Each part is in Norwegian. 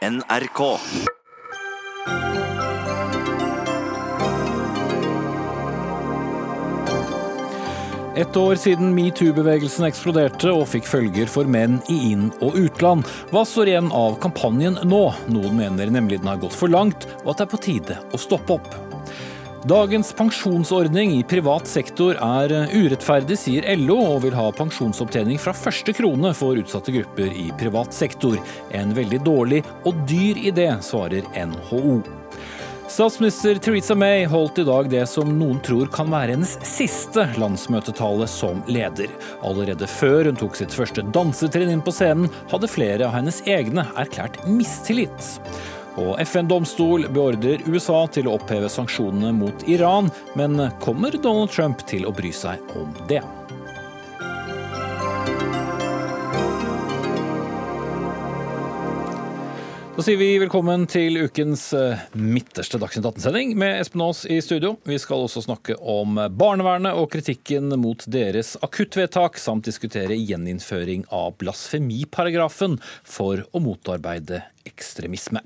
NRK. Et år siden metoo-bevegelsen eksploderte og fikk følger for menn i inn- og utland. Hva står igjen av kampanjen nå? Noen mener nemlig den har gått for langt, og at det er på tide å stoppe opp. Dagens pensjonsordning i privat sektor er urettferdig, sier LO, og vil ha pensjonsopptjening fra første krone for utsatte grupper i privat sektor. En veldig dårlig og dyr idé, svarer NHO. Statsminister Theresa May holdt i dag det som noen tror kan være hennes siste landsmøtetale som leder. Allerede før hun tok sitt første dansetrinn inn på scenen, hadde flere av hennes egne erklært mistillit. Og FN-domstol beordrer USA til å oppheve sanksjonene mot Iran, men kommer Donald Trump til å bry seg om det? Da sier vi velkommen til ukens eh, midterste Dagsnytt 18-sending med Espen Aas i studio. Vi skal også snakke om barnevernet og kritikken mot deres akuttvedtak, samt diskutere gjeninnføring av blasfemiparagrafen for å motarbeide ekstremisme.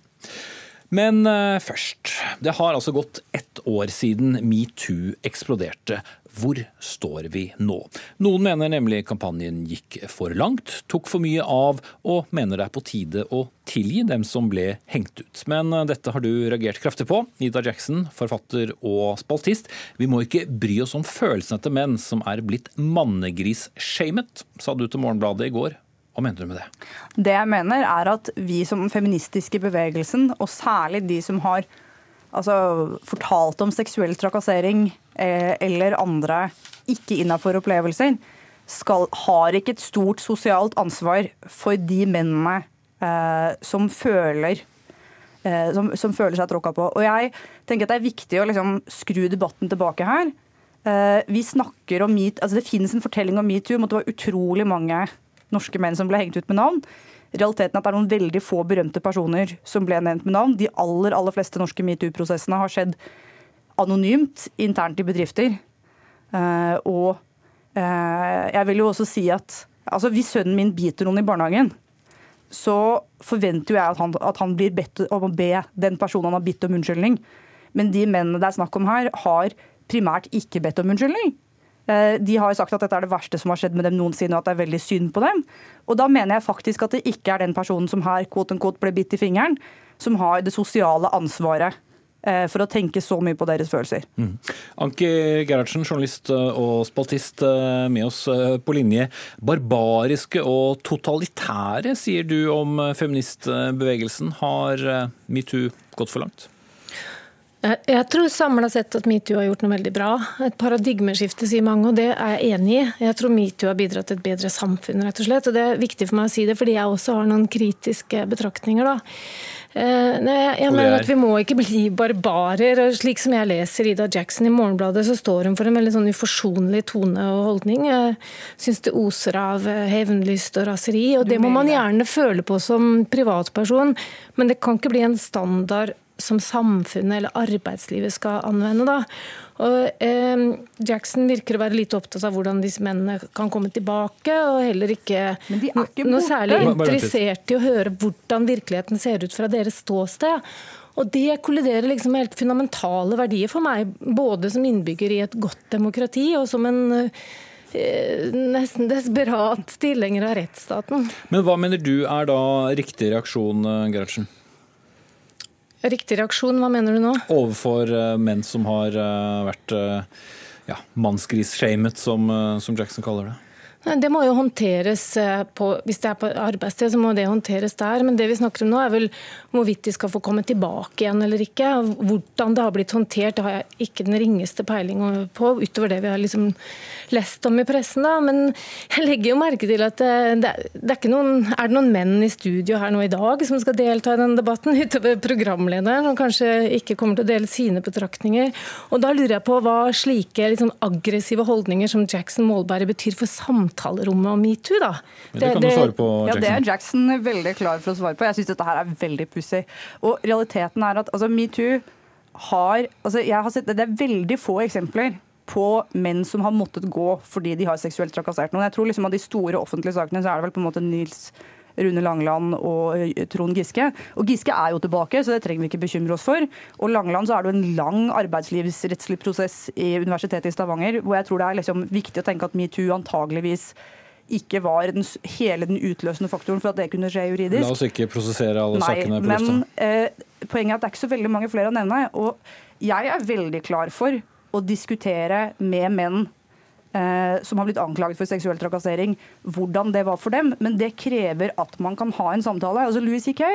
Men eh, først. Det har altså gått ett år siden metoo eksploderte. Hvor står vi nå? Noen mener nemlig kampanjen gikk for langt, tok for mye av, og mener det er på tide å tilgi dem som ble hengt ut. Men eh, dette har du reagert kraftig på. Ida Jackson, forfatter og spaltist. Vi må ikke bry oss om følelsene til menn som er blitt mannegris-shamet, sa du til Morgenbladet i går. Hva mener du med det? Det jeg mener er at vi som feministiske bevegelsen, og særlig de som har altså, fortalt om seksuell trakassering eh, eller andre ikke innafor opplevelser, skal, har ikke et stort sosialt ansvar for de mennene eh, som føler eh, som, som, føler seg tråkka på. Og jeg tenker at Det er viktig å liksom, skru debatten tilbake her. Eh, vi snakker om meet, altså Det finnes en fortelling om metoo om at det var utrolig mange norske menn som ble hengt ut med navn. Realiteten er at det er noen veldig få berømte personer som ble nevnt med navn. De aller, aller fleste norske metoo-prosessene har skjedd anonymt, internt i bedrifter. Uh, og uh, jeg vil jo også si at altså, hvis sønnen min biter noen i barnehagen, så forventer jo jeg at han, at han blir bedt om å be den personen han har bitt om unnskyldning. Men de mennene det er snakk om her, har primært ikke bedt om unnskyldning. Eh, de har jo sagt at dette er det verste som har skjedd med dem noensinne, og at det er veldig synd på dem. Og da mener jeg faktisk at det ikke er den personen som her quote unquote, ble bitt i fingeren, som har det sosiale ansvaret eh, for å tenke så mye på deres følelser. Mm. Anki Gerhardsen, journalist eh, og spaltist med oss på linje. Barbariske og totalitære, sier du om feministbevegelsen. Har metoo gått for langt? Jeg tror samla sett at metoo har gjort noe veldig bra. Et paradigmeskifte, sier mange, og det er jeg enig i. Jeg tror metoo har bidratt til et bedre samfunn, rett og slett. Og det er viktig for meg å si det, fordi jeg også har noen kritiske betraktninger, da. Nei, jeg mener at Vi må ikke bli barbarer. og Slik som jeg leser Ida Jackson i Morgenbladet, så står hun for en veldig sånn uforsonlig tone og holdning. Jeg syns det oser av eh, hevnlyst og raseri. og Det må man gjerne føle på som privatperson, men det kan ikke bli en standard som samfunnet eller arbeidslivet skal anvende. Da. Og, eh, Jackson virker å være litt opptatt av hvordan disse mennene kan komme tilbake, og heller ikke, ikke noe særlig interessert i å høre hvordan virkeligheten ser ut fra deres ståsted. Og Det kolliderer liksom med helt fundamentale verdier for meg, både som innbygger i et godt demokrati og som en eh, nesten desperat tilhenger av rettsstaten. Men hva mener du er da riktig reaksjon, eh, Gerhardsen? Riktig reaksjon, hva mener du nå? Overfor uh, menn som har uh, vært uh, ja, mannsgris-shamet, som, som Jackson kaller det. Det må jo håndteres på, Hvis det er på arbeidssted, så må det håndteres der. Men det vi snakker om nå, er vel hvorvidt de skal få komme tilbake igjen eller ikke. Hvordan det har blitt håndtert, det har jeg ikke den ringeste peiling på, utover det vi har liksom lest om i pressen. Da. Men jeg legger jo merke til at det, det er, noen, er det noen menn i studio her nå i dag som skal delta i denne debatten, utover programlederen, som kanskje ikke kommer til å dele sine betraktninger. Og da lurer jeg på hva slike liksom, aggressive holdninger som Jackson Målberg betyr for samtalerommet om metoo, da. Det, det kan du svare på, Jackson. Ja, det er Jackson veldig klar for å svare på. Jeg syns dette her er veldig pussig. Og realiteten er at altså, metoo har altså, jeg har sett, Det er veldig få eksempler på menn som har måttet gå fordi de har seksuelt trakassert noen. Jeg tror liksom Av de store offentlige sakene så er det vel på en måte Nils Rune Langeland og Trond Giske. Og Giske er jo tilbake, så det trenger vi ikke bekymre oss for. Og Langeland så er det jo en lang arbeidslivsrettslig prosess i Universitetet i Stavanger, hvor jeg tror det er liksom viktig å tenke at metoo antageligvis ikke var den, hele den utløsende faktoren for at det kunne skje juridisk. La oss ikke prosessere alle Nei, sakene på men lufta. eh, poenget er at det er ikke så veldig mange flere å nevne. Og jeg er veldig klar for å diskutere med menn eh, som har blitt anklaget for seksuell trakassering, hvordan det var for dem. Men det krever at man kan ha en samtale. Altså Louis C.K.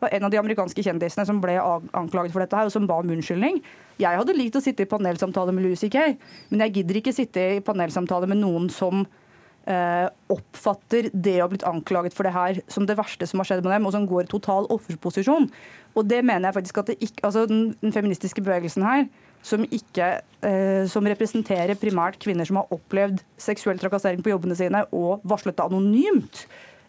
var en av de amerikanske kjendisene som ble anklaget for dette her, og som ba om unnskyldning. Jeg hadde likt å sitte i panelsamtale med Louis C.K., men jeg gidder ikke sitte i panelsamtale med noen som eh, oppfatter det å ha blitt anklaget for det her som det verste som har skjedd med dem, og som går i total offerposisjon. Og det mener jeg faktisk at ikke, altså den, den feministiske bevegelsen her, som, ikke, eh, som representerer primært kvinner som har opplevd seksuell trakassering på jobbene sine og varslet det anonymt,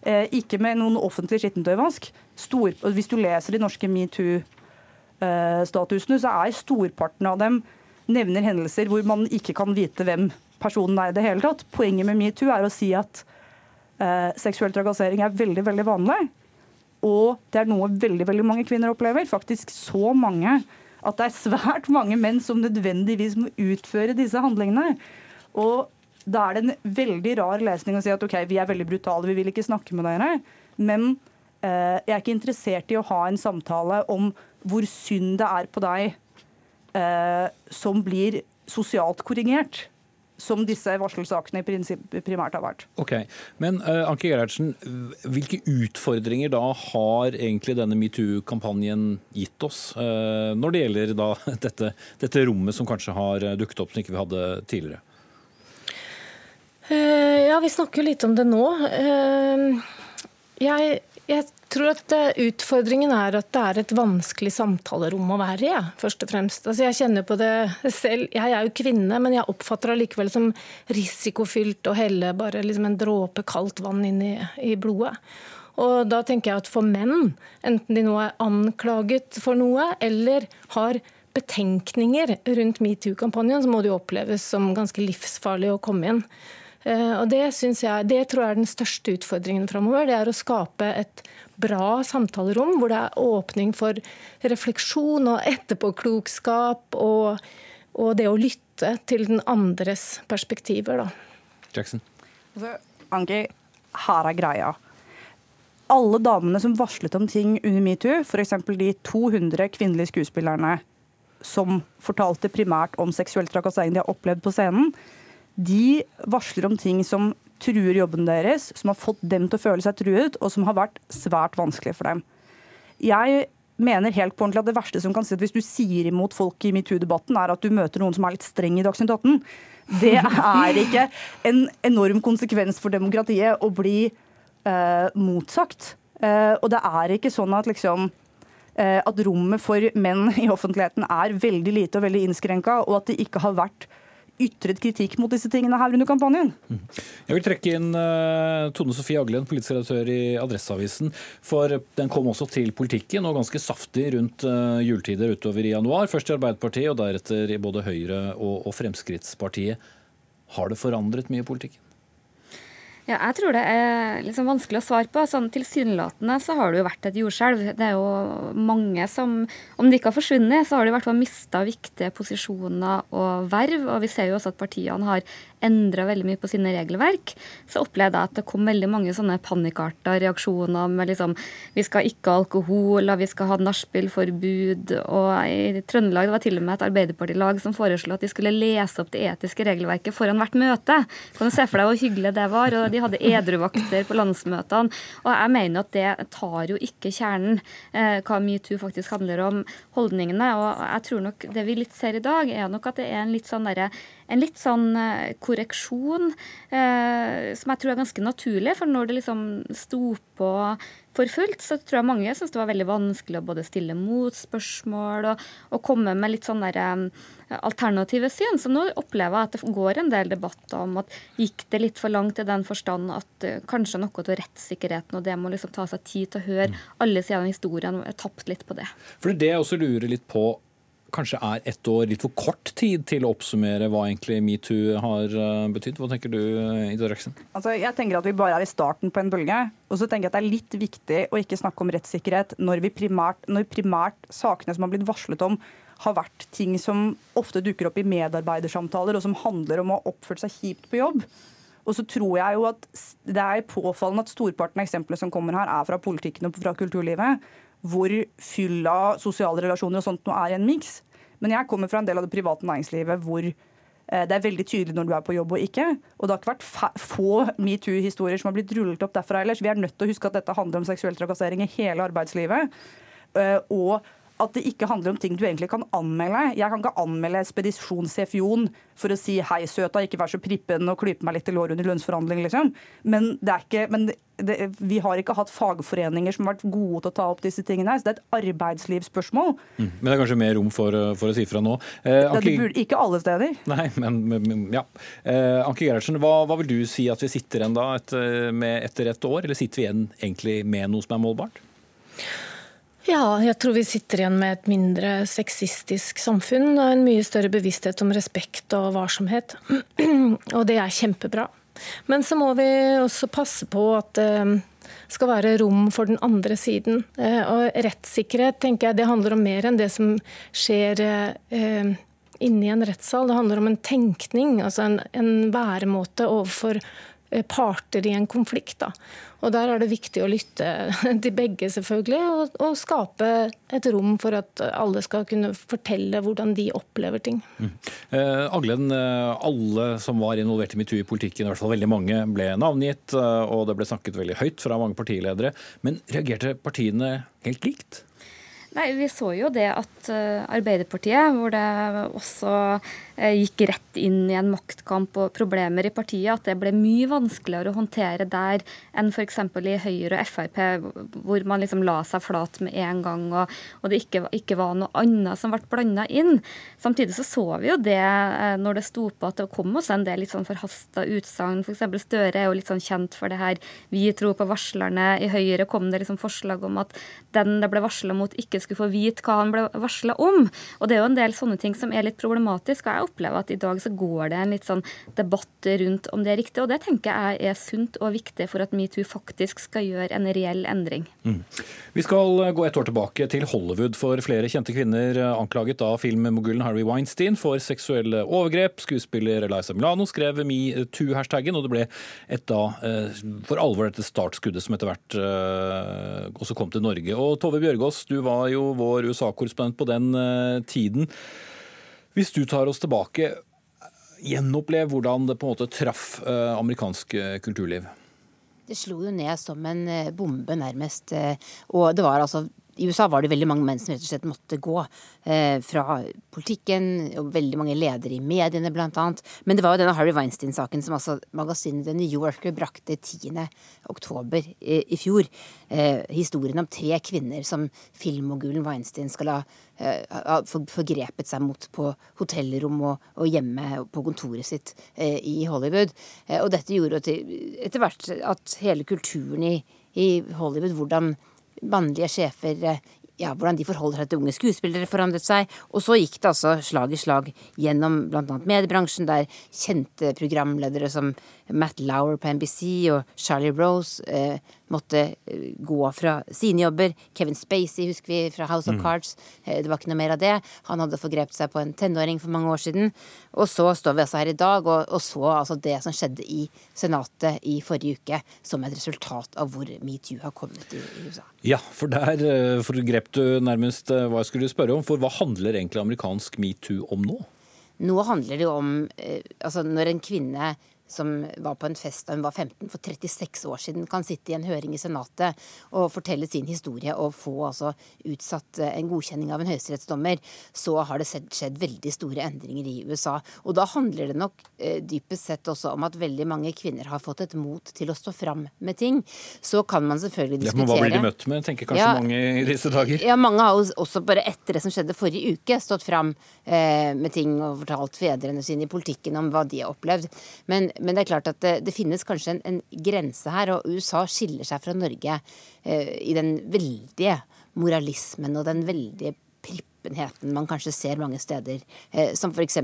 eh, ikke med noen offentlig skittentøyvask. Stor, hvis du leser de norske metoo-statusene, så er storparten av dem nevner hendelser hvor man ikke kan vite hvem personen er i det hele tatt. Poenget med metoo er å si at eh, seksuell trakassering er veldig, veldig vanlig. Og det er noe veldig veldig mange kvinner opplever. Faktisk så mange at det er svært mange menn som nødvendigvis må utføre disse handlingene. Og da er det en veldig rar lesning å si at ok, vi er veldig brutale, vi vil ikke snakke med dere. Men eh, jeg er ikke interessert i å ha en samtale om hvor synd det er på deg eh, som blir sosialt korrigert som disse varselsakene primært har vært. Ok, Men uh, Anke Gerhardsen, hvilke utfordringer da har egentlig denne metoo-kampanjen gitt oss, uh, når det gjelder da dette, dette, rommet som kanskje har dukket opp som ikke vi hadde tidligere? Uh, ja, vi snakker litt om det nå. Jeg, jeg tror at Utfordringen er at det er et vanskelig samtalerom å være i, ja, først og fremst. Altså jeg kjenner på det selv. Jeg er jo kvinne, men jeg oppfatter det likevel som risikofylt å helle bare liksom en dråpe kaldt vann inn i, i blodet. Og da tenker jeg at for menn, enten de nå er anklaget for noe eller har betenkninger rundt metoo-kampanjen, så må det jo oppleves som ganske livsfarlig å komme inn. Eh, og det, jeg, det tror jeg er den største utfordringen framover. Det er å skape et bra samtalerom hvor det er åpning for refleksjon og etterpåklokskap og, og det å lytte til den andres perspektiver. Da. Jackson? Altså, Anki, her er greia. Alle damene som varslet om ting under metoo, f.eks. de 200 kvinnelige skuespillerne som fortalte primært om seksuell trakassering de har opplevd på scenen, de varsler om ting som truer jobben deres, som har fått dem til å føle seg truet, og som har vært svært vanskelig for dem. Jeg mener helt på ordentlig at det verste som kan si at hvis du sier imot folk i metoo-debatten, er at du møter noen som er litt streng i Dagsnytt 18. Det er ikke en enorm konsekvens for demokratiet å bli eh, motsagt. Eh, og det er ikke sånn at liksom eh, at rommet for menn i offentligheten er veldig lite og veldig innskrenka, og at det ikke har vært ytret kritikk mot disse tingene her under kampanjen. Jeg vil trekke inn uh, Tone Sofie Aglen, politisk redaktør i Adresseavisen. For den kom også til politikken, og ganske saftig rundt uh, juletider utover i januar. Først i Arbeiderpartiet, og deretter i både Høyre og Fremskrittspartiet. Har det forandret mye i politikken? Ja, jeg tror det er liksom vanskelig å svare på. Sånn Tilsynelatende så har det jo vært et jordskjelv. Det er jo mange som, om de ikke har forsvunnet, så har de i hvert fall mista viktige posisjoner og verv. Og vi ser jo også at partiene har endra veldig mye på sine regelverk, så opplevde jeg at det kom veldig mange sånne panikkarta reaksjoner med liksom Vi skal ikke ha alkohol, og vi skal ha nachspielforbud. Og i Trøndelag det var til og med et Arbeiderpartilag som foreslo at de skulle lese opp det etiske regelverket foran hvert møte. Kan du se for deg hvor hyggelig det var? Og de hadde edruvakter på landsmøtene. Og jeg mener at det tar jo ikke kjernen, eh, hva metoo faktisk handler om, holdningene. Og jeg tror nok det vi litt ser i dag, er nok at det er en litt sånn derre en litt sånn eh, korreksjon eh, som jeg tror er ganske naturlig. For når det liksom sto på for fullt, så tror jeg mange syntes det var veldig vanskelig å både stille motspørsmål og, og komme med litt sånn derre eh, alternative syn. Så nå opplever jeg at det går en del debatter om at gikk det litt for langt i den forstand at uh, kanskje noe av rettssikkerheten og det må liksom ta seg tid til å høre mm. alle sider av historien er tapt litt på det. For det jeg også lurer litt på kanskje er ett år litt for kort tid til å oppsummere hva egentlig metoo har eh, betydd. Hva tenker du, Ida Røksen? Altså, jeg tenker at Vi bare er i starten på en bølge. Og så tenker jeg at det er litt viktig å ikke snakke om rettssikkerhet når, primært, når primært sakene som har blitt varslet om, har vært ting som ofte dukker opp i medarbeidersamtaler, og som handler om å ha oppført seg kjipt på jobb. Og så tror jeg jo at Det er påfallende at storparten av eksemplene som kommer her, er fra politikken og fra kulturlivet hvor fylla sosiale relasjoner og sånt nå er i en miks. Men jeg kommer fra en del av det private næringslivet hvor eh, det er veldig tydelig når du er på jobb og ikke. Og det har ikke vært få metoo-historier som har blitt rullet opp derfra ellers. Vi er nødt til å huske at dette handler om seksuell trakassering i hele arbeidslivet. Eh, og at det ikke handler om ting du egentlig kan anmelde. Jeg kan ikke anmelde spedisjonssjef Jon for å si 'hei, søta, ikke vær så prippen og klype meg litt i låret under lønnsforhandling', liksom. Men, det er ikke, men det, vi har ikke hatt fagforeninger som har vært gode til å ta opp disse tingene her. Så det er et arbeidslivsspørsmål. Mm, men det er kanskje mer rom for, for å si fra nå. Eh, Anke... burde, ikke alle steder. Nei, men, men ja. Eh, Anke Gerhardsen, hva, hva, vil du si at vi sitter igjen da etter, med, etter et år, eller sitter vi igjen egentlig med noe som er målbart? Ja, jeg tror vi sitter igjen med et mindre sexistisk samfunn og en mye større bevissthet om respekt og varsomhet. Og det er kjempebra. Men så må vi også passe på at det skal være rom for den andre siden. Eh, og rettssikkerhet tenker jeg det handler om mer enn det som skjer eh, inni en rettssal. Det handler om en tenkning, altså en, en væremåte overfor parter i en konflikt. Da. Og Der er det viktig å lytte til begge, selvfølgelig, og, og, skape et rom for at alle skal kunne fortelle hvordan de opplever ting. Mm. Eh, Aglen, eh, alle som var involvert i metoo i politikken, i hvert fall veldig mange, ble navngitt, eh, og det ble snakket veldig høyt fra mange partiledere. Men reagerte partiene helt likt? Nei, Vi så jo det at uh, Arbeiderpartiet, hvor det også uh, gikk rett inn i en maktkamp og problemer i partiet, at det ble mye vanskeligere å håndtere der enn f.eks. i Høyre og Frp, hvor man liksom la seg flat med en gang, og, og det ikke, ikke, var noe annet som ble blanda inn. Samtidig så så vi jo det uh, når det sto på at det kom også en del litt sånn forhasta utsagn. F.eks. For Støre er jo litt sånn kjent for det her 'vi tror på varslerne'. I Høyre kom det liksom forslag om at den det ble varsla mot, ikke skulle få vite hva han ble varsla om. Og det er jo en del sånne ting som er litt problematisk. Og jeg opplever at i dag så går det en litt sånn debatt rundt om det er riktig. Og det tenker jeg er sunt og viktig for at metoo faktisk skal gjøre en reell endring. Mm. Vi skal gå et år tilbake til Hollywood, for flere kjente kvinner anklaget av filmmogulen Harry Weinstein for seksuelle overgrep. Skuespiller Eliza Milano skrev metoo-hashtaggen, og det ble et da eh, for alvor dette startskuddet som etter hvert eh, også kom til Norge. Og Tove Bjørgaas, du var jo vår USA-korrespondent på den eh, tiden. Hvis du tar oss tilbake, gjenopplev hvordan det på en måte traff eh, amerikansk eh, kulturliv. Det slo jo ned som en bombe, nærmest. Og det var altså i USA var det veldig mange menn som rett og slett måtte gå. Eh, fra politikken, og veldig mange ledere i mediene annet. Men det var jo denne Harry Weinstein-saken som altså magasinet The New Yorker brakte 10. oktober i, i fjor. Eh, historien om tre kvinner som filmmogulen Weinstein skal ha eh, forgrepet seg mot på hotellrom og, og hjemme på kontoret sitt eh, i Hollywood. Eh, og dette gjorde etter hvert at hele kulturen i, i Hollywood, hvordan mannlige sjefer eh, ja, hvordan de forholder seg til unge skuespillere, forandret seg. Og så gikk det altså slag i slag gjennom bl.a. mediebransjen, der kjente programledere som Matt Lauer på NBC og Charlie Rose eh, måtte eh, gå fra sine jobber. Kevin Spacey husker vi fra House of mm. Cards. Eh, det var ikke noe mer av det. Han hadde forgrepet seg på en tenåring for mange år siden. Og så står vi altså her i dag og, og så altså det som skjedde i Senatet i forrige uke, som et resultat av hvor metoo har kommet i, i USA. Ja, for der eh, forgrep du nærmest hva jeg skulle spørre om. For hva handler egentlig amerikansk metoo om nå? Nå handler det jo om altså når en kvinne som var på en fest da hun var 15 for 36 år siden, kan sitte i en høring i Senatet og fortelle sin historie og få altså utsatt eh, en godkjenning av en høyesterettsdommer, så har det skjedd veldig store endringer i USA. Og da handler det nok eh, dypest sett også om at veldig mange kvinner har fått et mot til å stå fram med ting. Så kan man selvfølgelig diskutere ja, Hva blir de møtt med, tenker kanskje ja, mange i disse dager? Ja, mange har også bare etter det som skjedde forrige uke, stått fram eh, med ting og fortalt fedrene sine i politikken om hva de har opplevd. Men men det er klart at det, det finnes kanskje en, en, grense her, og USA skiller seg fra Norge eh, i den veldige moralismen og den veldige åpenheten man kanskje ser mange steder, eh, som f.eks.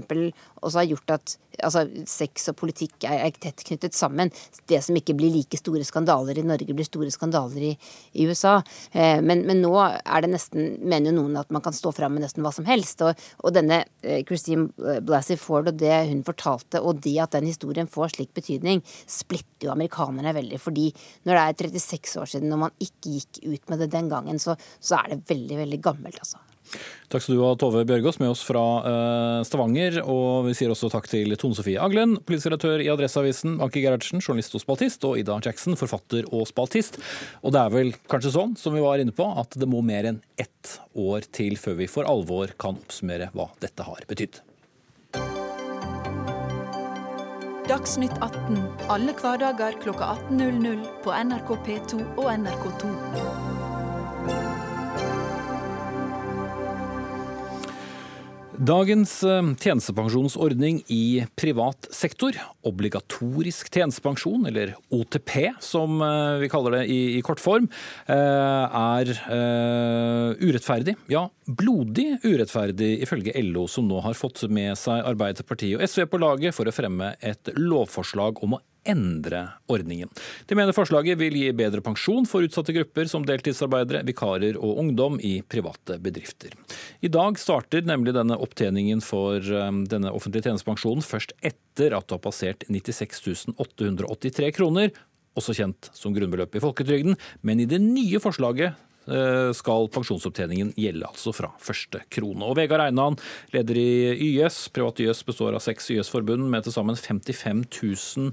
også har gjort at altså, sex og politikk er, er tett knyttet sammen. Det som ikke blir like store skandaler i Norge, blir store skandaler i, i USA. Eh, men, men, nå er det nesten, mener jo noen at man kan stå fram med nesten hva som helst. Og, og denne eh, Christine Blassie Ford og det hun fortalte, og det at den historien får slik betydning, splitter jo amerikanerne veldig. fordi når det er 36 år siden, når man ikke gikk ut med det den gangen, så, så er det veldig, veldig gammelt, altså. Takk skal du ha, Tove Bjørgaas, med oss fra uh, Stavanger. Og vi sier også takk til Tone Sofie Aglen, politisk redaktør i Adresseavisen, Anki Gerhardsen, journalist og spaltist, og Ida Jackson, forfatter og spaltist. Og det er vel kanskje sånn, som vi var inne på, at det må mer enn ett år til før vi for alvor kan oppsummere hva dette har betydd. Dagsnytt 18 alle hverdager kl 18.00 på NRK P2 og NRK2. Dagens eh, tjenestepensjonsordning i privat sektor, obligatorisk tjenestepensjon, eller OTP som eh, vi kaller det i, i kortform, eh, er urettferdig. Ja, blodig urettferdig, ifølge LO, som nå har fått med seg Arbeiderpartiet og SV på laget for å fremme et lovforslag om å endre ordningen. De mener forslaget vil gi bedre pensjon for utsatte grupper som deltidsarbeidere, vikarer og ungdom i private bedrifter. I dag starter nemlig denne opptjeningen for um, denne offentlige tjenestepensjonen først etter at du har passert 96 883 kroner, også kjent som grunnbeløp i folketrygden, men i det nye forslaget uh, skal pensjonsopptjeningen gjelde altså fra første krone. Og Vegard Einan, leder i YS, privat YS består av seks YS-forbund med til sammen 55 000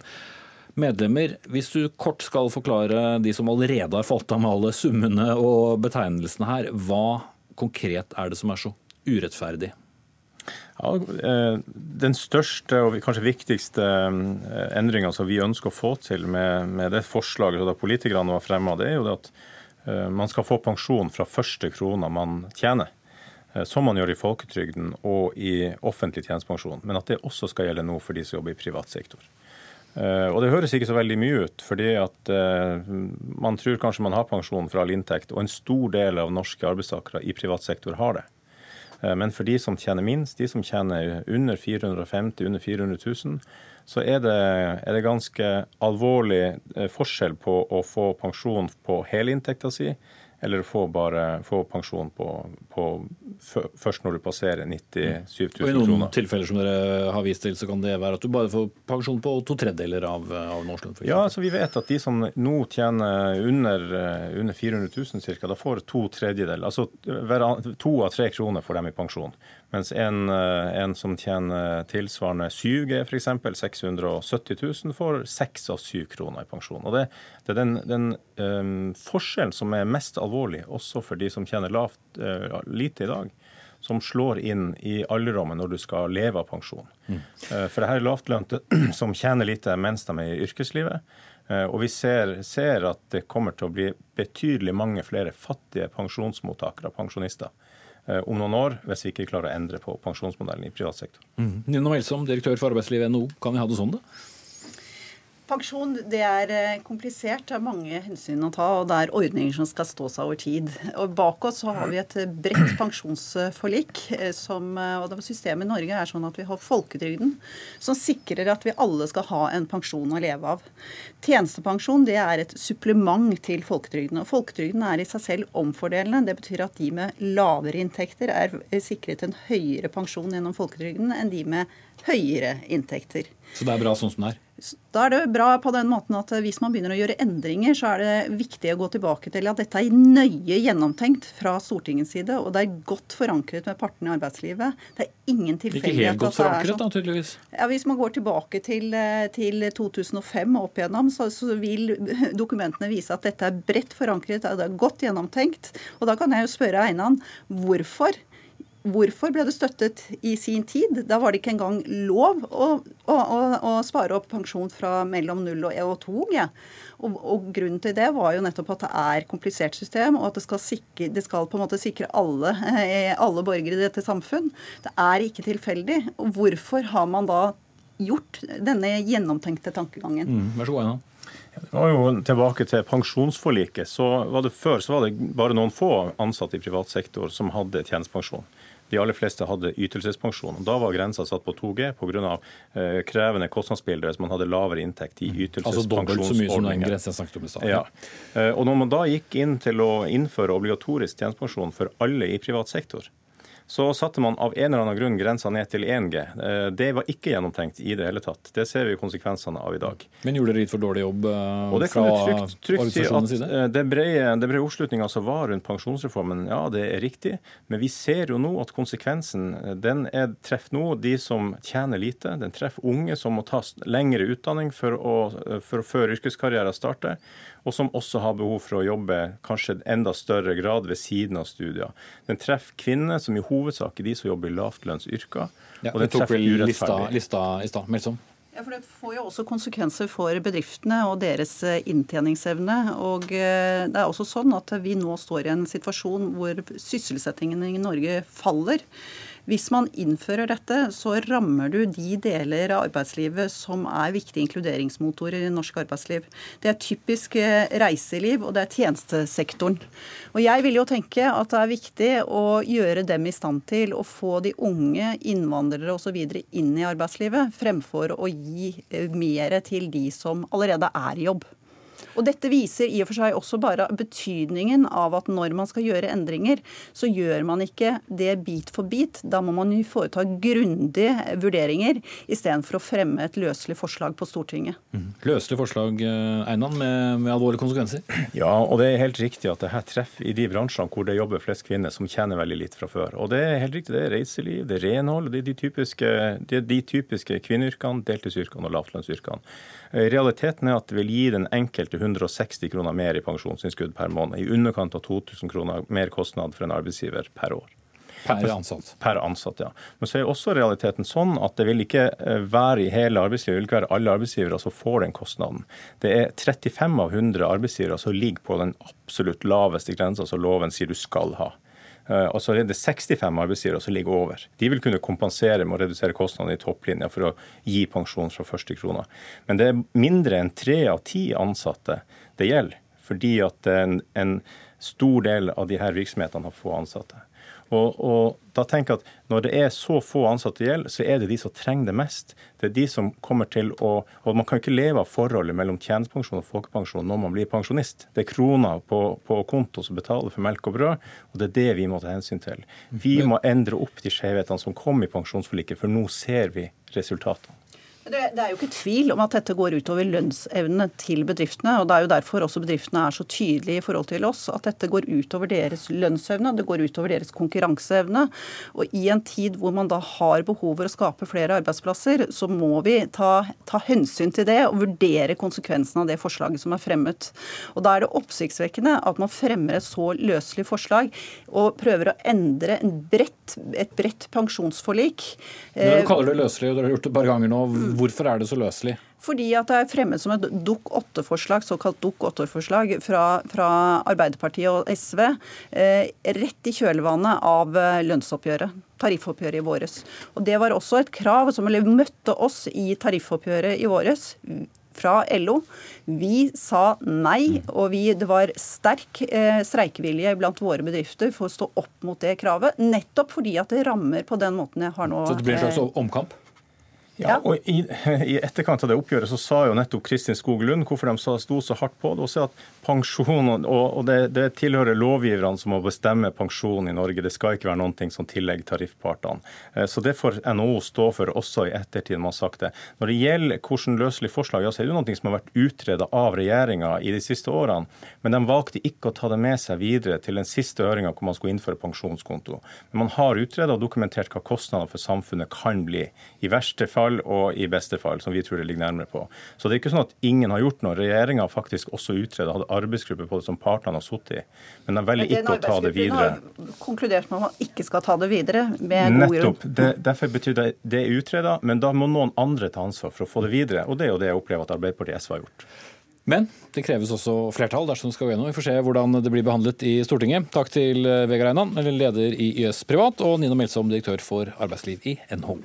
medlemmer. Hvis du kort skal forklare de som allerede har falt av med alle summene og betegnelsene her, hva konkret er det som er så urettferdig? Ja, eh, den største og kanskje viktigste eh, endringa som vi ønsker å få til med, med det forslaget som politikerne har fremma, det er jo det at eh, man skal få pensjon fra første krona man tjener. Som man gjør i folketrygden og i offentlig tjenestepensjon. Men at det også skal gjelde nå for de som jobber i privat sektor. Eh, og det høres ikke så veldig mye ut, fordi at uh, man tror kanskje man har pensjon fra all inntekt, og en stor del av norske arbeidstakere i privat sektor har det. Uh, men for de som tjener minst, de som tjener under 450 under 400 000, så er det, er det ganske alvorlig forskjell på å få pensjon på helinntekta si eller få, bare, få pensjon på, på, først når du passerer 97 000 kroner. Og I noen tilfeller som dere har vist til, så kan det være at du bare får pensjon på to tredjedeler av, av årslønn? Ja, altså vi vet at de som nå tjener under, under 400 000 ca., da får to tredjedeler. Altså to av tre kroner får dem i pensjon. Mens en, en som tjener tilsvarende 7G, f.eks. 670 000, får seks av syv kroner i pensjon. Og Det, det er den, den um, forskjellen som er mest alvorlig, også for de som tjener lavt, uh, lite i dag som slår inn i alderdommen når du skal leve av pensjon. Mm. For det her er lavtlønte som tjener lite mens de er i yrkeslivet. Og vi ser, ser, at det kommer til å bli betydelig mange flere fattige pensjonsmottakere, og pensjonister, Eh, om noen år, hvis vi ikke klarer å endre på pensjonsmodellen i privat sektor. Mm. Nina Melsom, direktør for arbeidslivet NHO, kan vi ha det sånn, da? Pensjon det er eh, komplisert. Det er mange hensyn å ta, og det er ordninger som skal stå seg over tid. Og Bak oss så har vi et bredt pensjonsforlik. Eh, som, og Systemet i Norge er sånn at vi har folketrygden, som sikrer at vi alle skal ha en pensjon å leve av. Tjenestepensjon det er et supplement til folketrygden. og Folketrygden er i seg selv omfordelende. Det betyr at de med lavere inntekter er sikret en høyere pensjon gjennom folketrygden enn de med høyere inntekter. Så det er bra sånn som det er? Da er det bra på den måten at hvis man begynner å gjøre endringer, så er det viktig å gå tilbake til at dette er nøye gjennomtenkt fra Stortingets side, og det er godt forankret med partene i arbeidslivet. Det er ingen tilfeldighet. Ikke helt godt forankret, da, tydeligvis. Ja, Hvis man går tilbake til, til 2005 og opp igjennom, så, så, vil dokumentene vise at dette er bredt forankret, det er godt gjennomtenkt. Og da kan jeg jo spørre Einan hvorfor Hvorfor ble det støttet i sin tid? Da var det ikke engang lov å, å, å, å spare opp pensjon fra mellom 0 og 2 G. Og, og, Grunnen til det var jo nettopp at det er komplisert system, og at det skal, sikre, det skal på en måte sikre alle, eh, alle borgere i dette samfunn. Det er ikke tilfeldig. Og Hvorfor har man da gjort denne gjennomtenkte tankegangen? Mm, vær så god, Anna. Det var jo Tilbake til pensjonsforliket. så var det Før så var det bare noen få ansatte i privat sektor som hadde tjenestepensjon. De aller fleste hadde ytelsespensjon. Da var grensa satt på 2G pga. Eh, krevende kostnadsbilder hvis man hadde lavere inntekt i ytelsespensjonsordninger. Altså dobbelt så mye som den grensa jeg snakket om i stad. Ja. Eh, og når man da gikk inn til å innføre obligatorisk tjenestepensjon for alle i privat sektor, så satte man av en eller annen grunn grensa ned til 1G. Eh, det var ikke gjennomtenkt i det hele tatt. Det ser vi konsekvensene av i dag. Men gjorde dere litt for dårlig jobb eh, og det kan fra trygt, trygt si at side? Eh, det brede, brede oppslutninga som var rundt pensjonsreformen, ja det er riktig. Men vi ser jo nå at konsekvensen den er, treffer nå de som tjener lite. Den treffer unge som må ta lengre utdanning for å, for å før yrkeskarrieren starter og som også har behov for å jobbe kanskje enda større grad ved siden av studier. Den treffer kvinner, som i hovedsak i de som jobber i lavtlønnsyrker. Ja, og det tok vel Lista, lista i stad, Melsom. Ja, for Det får jo også konsekvenser for bedriftene og deres eh, inntjeningsevne. Og eh, det er også sånn at vi nå står i en situasjon hvor sysselsettingen i Norge faller. Hvis man innfører dette, så rammer du de deler av arbeidslivet som er viktige inkluderingsmotorer i norsk arbeidsliv. Det er typisk eh, reiseliv, og det er tjenestesektoren. Og jeg vil jo tenke at det er viktig å gjøre dem i stand til å få de unge, innvandrere osv. inn i arbeidslivet, fremfor å gi eh, mer til de som allerede er i jobb. Og Dette viser i og for seg også bare betydningen av at når man skal gjøre endringer, så gjør man ikke det bit for bit. Da må man jo foreta grundige vurderinger istedenfor å fremme et løselig forslag på Stortinget. Mm. Løselig forslag, eh, Einan, med, med, alvorlige konsekvenser? Ja, og det er helt riktig at det her treffer i de bransjene hvor det jobber flest kvinner som tjener veldig litt fra før. Og det er helt riktig, det er reiseliv, det er renhold, det er de typiske, det er de typiske kvinneyrkene, deltidsyrkene og lavtlønnsyrkene. Eh, realiteten er at det vil gi den enkelte 160 kroner mer i pensjonsinnskudd per måned. I underkant av 2000 kroner mer kostnad for en arbeidsgiver per år. Per ansatt. Per ansatt, ja. Men så er også realiteten sånn at det vil ikke eh, være i hele arbeidslivet, det vil ikke være alle arbeidsgivere som får den kostnaden. Det er 35 av 100 arbeidsgivere som ligger på den absolutt laveste grensa som loven sier du skal ha. Eh, og så er det 65 arbeidsgivere som ligger over. De vil kunne kompensere med å redusere kostnadene i topplinja for å gi pensjon fra første krone. Men det er mindre enn tre av ti ansatte det gjelder, fordi at en, en stor del av de her virksomhetene har få ansatte. Og, og, da tenker jeg at Når det er så få ansatte i gjeld, så er det de som trenger det mest. Det er de som kommer til å Og man kan ikke leve av forholdet mellom tjenestepensjon og folkepensjon når man blir pensjonist. Det er kroner på, på konto som betaler for melk og brød, og det er det vi må ta hensyn til. Vi må endre opp de skjevhetene som kom i pensjonsforliket, for nå ser vi resultatene. Det, det, er jo ikke tvil om at dette går utover lønnsevnene til bedriftene. og Det er jo derfor også bedriftene er så tydelige i forhold til oss. At dette går utover deres lønnsevne, det går utover deres konkurranseevne. Og i en tid hvor man da har behov for å skape flere arbeidsplasser, så må vi ta, ta hensyn til det og vurdere konsekvensene av det forslaget som er fremmet. Og Da er det oppsiktsvekkende at man fremmer et så løselig forslag og prøver å endre brett, et bredt pensjonsforlik. Når du kaller det løselig, og dere har gjort det et par ganger nå. Hvorfor er det så løselig? Fordi at det er fremmet som et Dok 8-forslag, såkalt Dok 8-forslag fra, fra, Arbeiderpartiet og SV, eh, rett i kjølvannet av eh, lønnsoppgjøret. Tariffoppgjøret i våres. Og Det var også et krav som møtte oss i tariffoppgjøret i våres fra LO. Vi sa nei, og vi, det var sterk eh, streikevilje blant våre bedrifter for å stå opp mot det kravet. Nettopp fordi at det rammer på den måten jeg har nå. Så det blir en slags eh, omkamp? Ja, og i, i, etterkant av det oppgjøret så sa jo nettopp Kristin Skog Lund hvorfor de sto så hardt på det. Også at pensjon, og, og det, det, tilhører lovgiverne som må bestemme pensjon i Norge. Det skal ikke være ting som tillegger tariffpartene. Eh, så det får NHO stå for også i ettertid, man har sagt det. Når det gjelder hvordan løselig forslag, ja, så er det noe som har vært utreda av regjeringa i de siste årene. Men de valgte ikke å ta det med seg videre til den siste høringa hvor man skulle innføre pensjonskonto. Men man har utreda og dokumentert hva kostnadene for samfunnet kan bli. I verste fall fall og i beste fall, som vi tror det ligger nærmere på. Så det er ikke sånn at ingen har gjort noe. Regjeringa har faktisk også utreda, hadde arbeidsgruppe på det som partene har sittet i. Men de velger ikke å ta det videre. har konkludert med at man ikke skal ta det videre, med god Nettopp. Det, derfor betyr det det er utreda, men da må noen andre ta ansvar for å få det videre. Og det er jo det jeg opplever at Arbeiderpartiet og SV har gjort. Men det kreves også flertall dersom det skal gå gjennom. Vi får se hvordan det blir behandlet i Stortinget. Takk til Vegard Einan, leder i YS Privat, og Nina Melsom, direktør for arbeidsliv i NHO.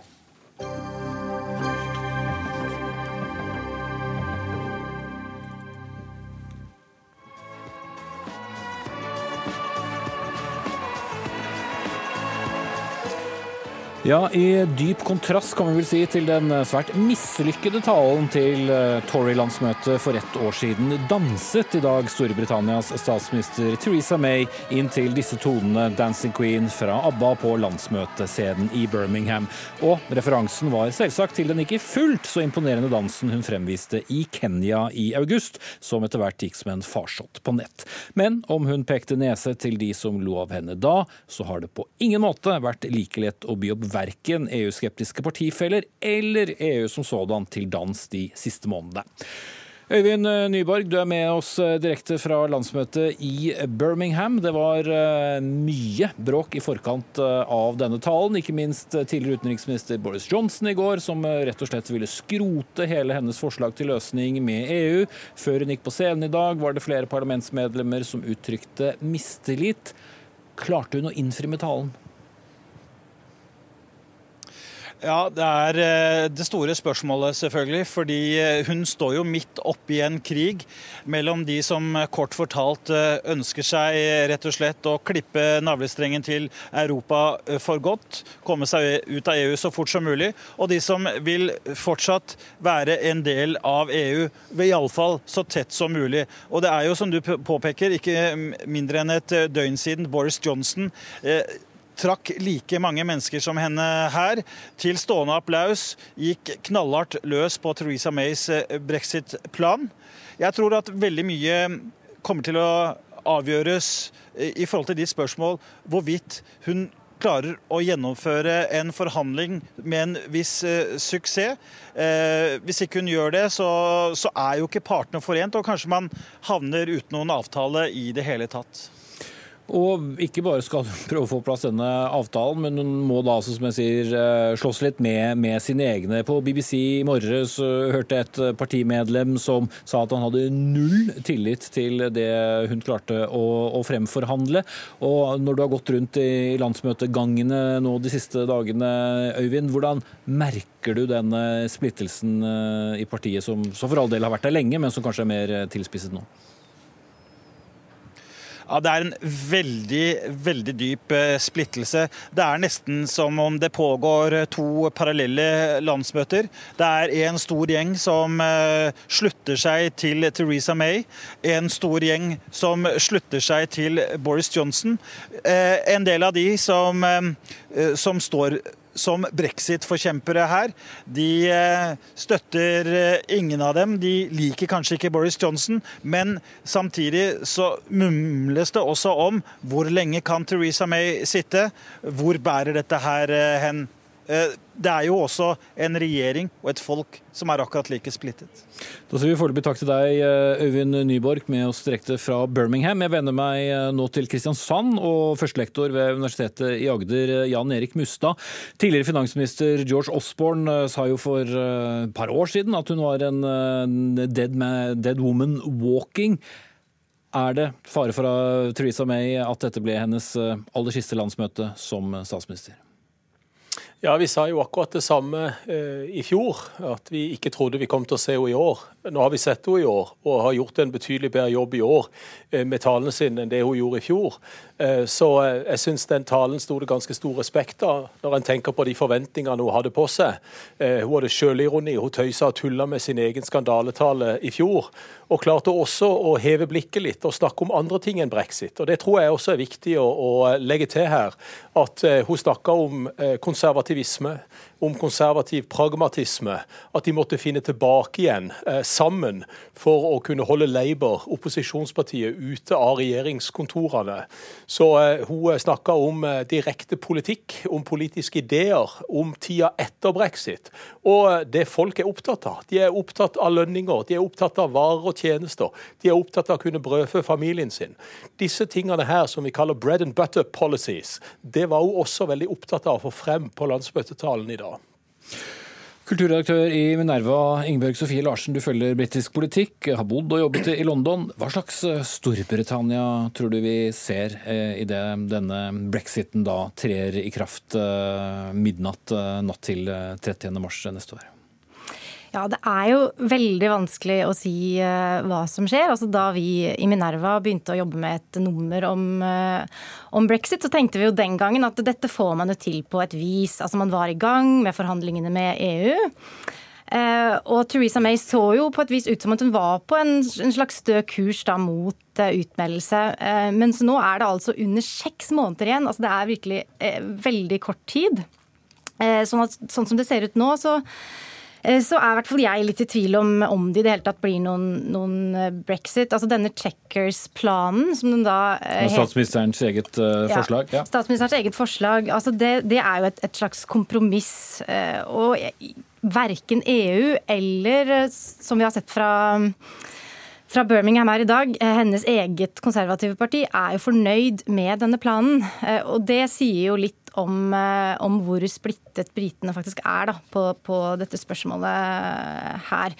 Ja, i dyp kontrast kan vi vel si til den svært mislykkede talen til eh, Tory-landsmøtet for ett år siden, danset i dag Storbritannias statsminister Theresa May inn til disse tonene 'Dancing Queen' fra ABBA på landsmøtescenen i Birmingham. Og referansen var selvsagt til den ikke fullt så imponerende dansen hun fremviste i Kenya i august, som etter hvert gikk som en farsott på nett. Men om hun pekte nese til de som lo av henne da, så har det på ingen måte vært like lett å by opp verken EU-skeptiske partifeller eller EU som sådan til dans de siste månedene. Øyvind Nyborg, du er med oss eh, direkte fra landsmøtet i Birmingham. Det var eh, mye bråk i forkant eh, av denne talen, ikke minst tidligere utenriksminister Boris Johnson i går, som rett og slett ville skrote hele hennes forslag til løsning med EU. Før hun gikk på scenen i dag, var det flere parlamentsmedlemmer som uttrykte mistillit. Klarte hun å innfri med talen? Ja, Det er eh, det store spørsmålet, selvfølgelig. Fordi eh, hun står jo midt oppi en krig mellom de som eh, kort fortalt ønsker seg rett og slett å klippe navlestrengen til Europa for godt, komme seg ut av EU så fort som mulig, og de som vil fortsatt være en del av EU, iallfall så tett som mulig. Og det er jo, som du påpeker, ikke mindre enn et døgn siden Boris Johnson trakk like mange mennesker som henne her. Til stående applaus gikk knallhardt løs på Theresa Mays eh, brexit-plan. Jeg tror at veldig mye kommer til å avgjøres eh, i forhold til ditt spørsmål hvorvidt hun klarer å gjennomføre en forhandling med en viss uh, suksess. Uh, hvis ikke hun gjør det, så, så er jo ikke partene forent, og kanskje man havner uten noen avtale i det hele tatt. Og ikke bare skal hun prøve å få plass denne avtalen, men hun må da, som jeg sier, eh, slåss litt med, med sine egne. På BBC i morges hørte jeg et partimedlem som sa at han hadde null tillit til det hun klarte å, å fremforhandle. Og når du har gått rundt i landsmøtegangene nå de siste dagene, Øyvind, hvordan merker du den splittelsen eh, i partiet som, som for all del har vært der lenge, men som kanskje er mer tilspisset nå? Ja, Det er en veldig, veldig dyp eh, splittelse. Det er nesten som om det pågår eh, to parallelle landsmøter. Det er en stor gjeng som eh, slutter seg til Theresa May. En stor gjeng som slutter seg til Boris Johnson. En del av de som, som står som brexit-forkjempere her. De eh, støtter eh, ingen av dem. De liker kanskje ikke Boris Johnson, men samtidig så mumles det også om hvor lenge kan Theresa May sitte? Hvor bærer dette her eh, hen? Det er jo også en regjering og et folk som er akkurat like splittet. Da sier vi foreløpig takk til deg, eh, Øyvind Nyborg, med oss direkte fra Birmingham. Jeg vender meg eh, nå til Kristiansand og førstelektor ved Universitetet i Agder, eh, Jan Erik Mustad. Tidligere finansminister George Osborne sa jo for et par år siden at hun var en dead, man, dead woman walking. Er det fare for Theresa May at dette ble hennes aller siste landsmøte som statsminister? Ja, Vi sa jo akkurat det samme eh, i fjor, at vi ikke trodde vi kom til å se henne i år. Nå har vi sett henne i år, og har gjort en betydelig bedre jobb i år eh, med talene sine enn det hun gjorde i fjor. Eh, så eh, jeg syns den talen sto det ganske stor respekt av, når en tenker på de forventningene hun hadde på seg. Hun hadde sjølironi, hun tøysa og tulla med sin egen skandaletale i fjor. Og klarte også å heve blikket litt og snakke om andre ting enn brexit. Og Det tror jeg også er viktig å, å legge til her. At hun snakka om konservativisme, om konservativ pragmatisme. At de måtte finne tilbake igjen eh, sammen for å kunne holde Labour, opposisjonspartiet, ute av regjeringskontorene. Så eh, hun eh, snakka om eh, direkte politikk, om politiske ideer, om tida etter brexit. Og eh, det folk er opptatt av. De er opptatt av lønninger, de er opptatt av varer og tjenester. De er opptatt av å kunne brødfø familien sin. Disse tingene her som vi kaller bread and butter policies, det var hun også veldig opptatt av å få frem på landsmøtetalen i dag. Kulturredaktør i Minerva, Ingebjørg Sofie Larsen, du følger britisk politikk, har bodd og jobbet i London. Hva slags eh, Storbritannia tror du vi ser eh, i det denne brexiten da trer i kraft eh, midnatt natt til 30. mars neste år? Ja, Det er jo veldig vanskelig å si uh, hva som skjer. Altså, da vi i Minerva begynte å jobbe med et nummer om, uh, om, brexit, så tenkte vi jo den gangen at dette får man jo til på et vis. Altså Man var i gang med forhandlingene med EU. Uh, og Theresa May så jo på et vis ut som at hun var på en, slags stø kurs da mot utmeldelse. mens nå er det altså under seks måneder igjen. Altså Det er virkelig veldig kort tid. Sånn, at, sånn som det ser ut nå, så Eh, så er i hvert fall jeg litt i tvil om om det i det hele tatt blir noen, noen eh, brexit. Altså denne Checkers-planen, som den da uh, Statsministerens eget uh, forslag? Ja, statsministerens eget forslag. Altså det, det er jo et, et slags kompromiss. Uh, og verken EU eller, som vi har sett fra fra Birmingham her i dag, hennes eget konservative parti, er jo fornøyd med denne planen. Og det sier jo litt om, eh, om hvor splittet britene faktisk er da, på, på dette spørsmålet her.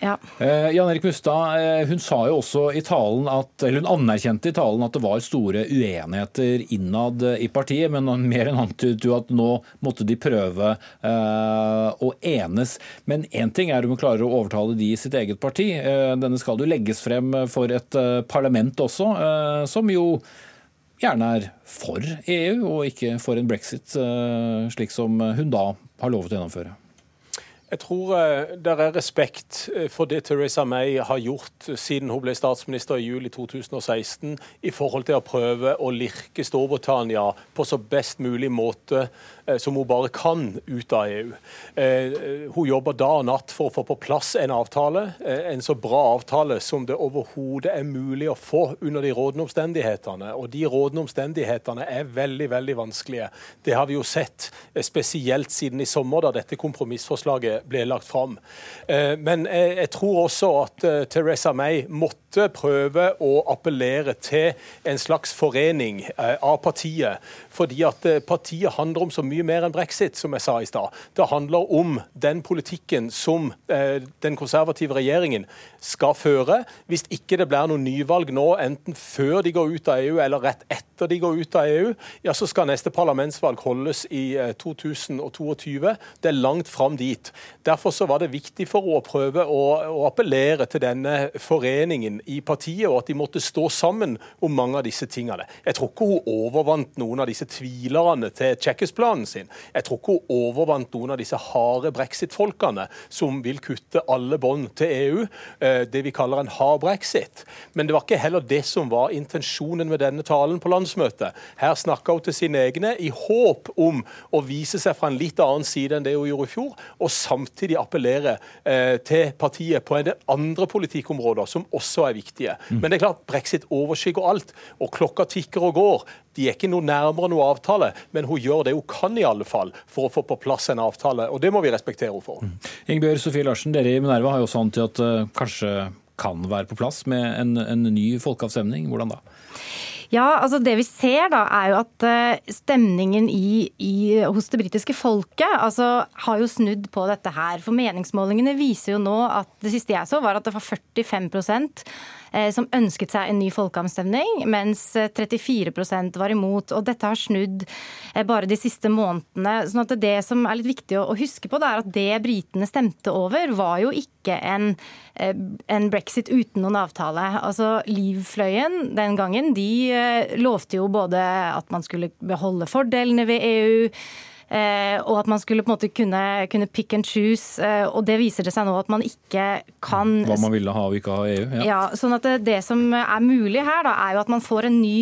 Ja. Eh, Jan Erik Mustad eh, hun sa jo også i talen at, eller hun anerkjente i talen at det var store uenigheter innad i partiet, men mer enn antydet jo at nå måtte de prøve eh, å enes. Men én ting er om hun klarer å overtale de i sitt eget parti. Eh, denne skal jo legges frem for et eh, parlament også, som jo gjerne er for EU og ikke for en brexit, eh, slik som hun da har lovet å gjennomføre? Jeg tror uh, det er respekt eh, for det Theresa May har gjort siden hun ble statsminister i juli 2016, i forhold til å prøve å lirke Storbritannia på så best mulig måte Eh, som hun bare kan ut av EU. Eh, hun jobber dag og natt for å få på plass en avtale, eh, en så bra avtale som det overhodet er mulig å få under de rådende omstendighetene. Og de rådende omstendighetene er veldig, veldig vanskelige. Det har vi jo sett, spesielt siden i sommer, da dette kompromissforslaget ble lagt fram. Men jeg tror også at Teresa May måtte prøve å appellere til en slags forening av partiet, fordi at partiet handler om så mye mer enn brexit, som jeg sa i stad. Det handler om den politikken som eh, den konservative regjeringen skal føre. Hvis ikke det blir noe nyvalg nå, enten før de går ut av EU eller rett etter de går ut av EU, ja, så skal neste parlamentsvalg holdes i eh, 2022. Det er langt fram dit. Derfor så var det viktig for å prøve å, å appellere til denne foreningen i partiet, og at de måtte stå sammen om mange av disse tingene. Jeg tror ikke hun overvant noen av disse tvilerne til Tsjekkisplanen sin. Jeg tror ikke hun overvant noen av disse harde brexit-folkene som vil kutte alle bånd til EU, eh, det vi kaller en hard brexit. Men det var ikke heller det som var intensjonen med denne talen på landsmøtet. Her snakka hun til sine egne i håp om å vise seg fra en litt annen side enn det hun gjorde i fjor, og samtidig appellere eh, til partiet på en del andre politikkområder som også er viktige. Mm. Men det er klart, brexit overskygger alt, og klokka tikker og går. De er ikke noe nærmere noe avtale, men hun gjør det hun kan i alle fall for å få på plass en avtale. og Det må vi respektere henne for. Mm. Ingebjørg Sofie Larsen, dere i Minerva har jo sånn til at uh, kanskje kan være på plass med en, en ny folkeavstemning. Hvordan da? Ja, altså Det vi ser, da, er jo at uh, stemningen i, i, hos det britiske folket altså, har jo snudd på dette her. For meningsmålingene viser jo nå at det siste jeg så, var at det var 45 Eh, som ønsket seg en ny folkeavstemning, mens 34 eh, var imot. Og dette har snudd eh, bare de siste månedene. sånn at Det som er litt viktig å huske på, det er at det britene stemte over, var jo ikke en, en brexit uten noen avtale. Altså Livfløyen den gangen, de lovte jo både at man skulle beholde fordelene ved EU, Eh, og at man skulle på en måte kunne, kunne pick and choose. Eh, og det viser det seg nå at man ikke kan Hva man ville ha og ikke ha EU? Ja. ja sånn at det, det, som er mulig her, da, er jo at man får en ny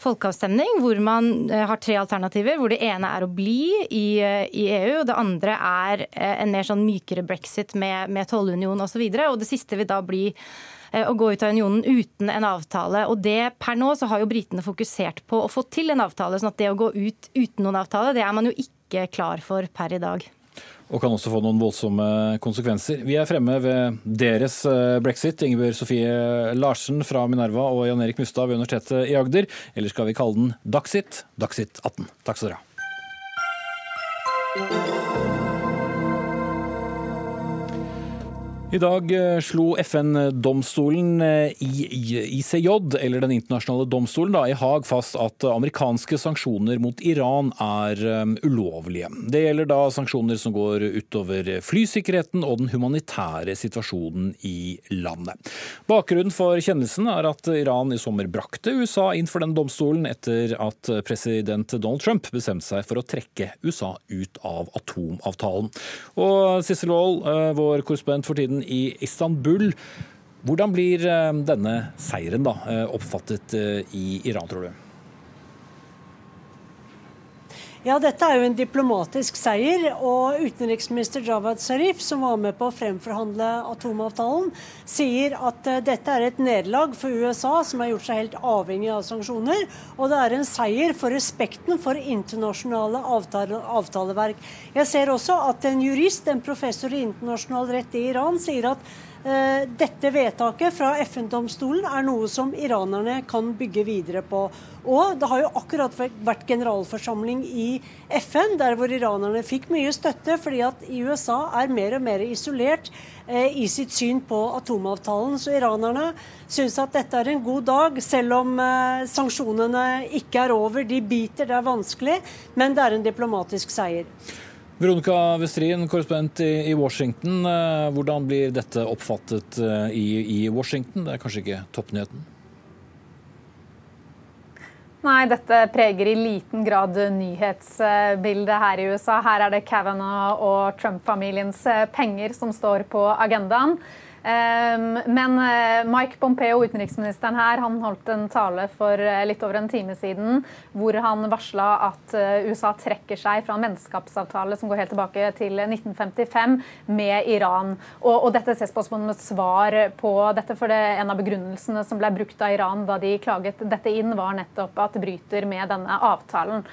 folkeavstemning hvor man eh, har tre alternativer. Hvor det ene er å bli i, i EU, og det andre er en mer sånn mykere brexit med, med tollunion osv. Og, så og det siste vil da bli å gå ut av unionen uten en avtale. Og det Per nå så har jo britene fokusert på å få til en avtale. sånn at det å gå ut uten noen avtale, det er man jo ikke ikke klar for per i dag. Og kan også få noen voldsomme konsekvenser. Vi er fremme ved deres eh, brexit. Ingebjørg Sofie Larsen fra Minerva og Jan Erik Mustad ved Universitetet i Agder. Eller skal vi kalle den Daxit? Daxit 18. Takk skal dere ha. I dag eh, slo FN-domstolen eh, ICJ, eller Den internasjonale domstolen, da, i Haag fast at amerikanske sanksjoner mot Iran er eh, ulovlige. Det gjelder da sanksjoner som går utover flysikkerheten og den humanitære situasjonen i landet. Bakgrunnen for kjennelsen er at Iran i sommer brakte USA inn for den domstolen etter at president Donald Trump bestemte seg for å trekke USA ut av atomavtalen. Og Sissel Wold, vår korrespondent for tiden i Istanbul. Hvordan blir eh, denne seieren da, eh, oppfattet eh, i Iran, tror du? Ja, dette er jo en diplomatisk seier. Og utenriksminister Javad Zarif, som var med på å fremforhandle atomavtalen, sier at dette er et nederlag for USA, som har gjort seg helt avhengig av sanksjoner. Og det er en seier for respekten for internasjonale avtale, avtaleverk. Jeg ser også at en jurist, en professor i internasjonal rett i Iran, sier at Eh, dette vedtaket fra FN-domstolen er noe som iranerne kan bygge videre på. Og det har jo akkurat vært generalforsamling i FN, der hvor iranerne fikk mye støtte, fordi at USA er mer og mer isolert eh, i sitt syn på atomavtalen. Så iranerne syns at dette er en god dag, selv om eh, sanksjonene ikke er over. De biter, det er vanskelig, men det er en diplomatisk seier. Veronica Westrin, korrespondent i Washington. Eh, hvordan blir dette oppfattet eh, i, Washington? Det er kanskje ikke toppnyheten? Nei, dette preger i liten grad nyhetsbildet her i USA. Her er det Kavanaugh og Trump-familiens eh, penger som står på agendaen. Ehm, men eh, Mike Pompeo, utenriksministeren her, han holdt en tale for eh, litt over en time siden hvor han varsla at eh, USA trekker seg fra en vennskapsavtale som går helt tilbake til 1955 med Iran. Og, og dette ses på som et svar på dette, for det, en av begrunnelsene som ble brukt av Iran da de klaget dette inn, var nettopp at det bryter med denne avtalen.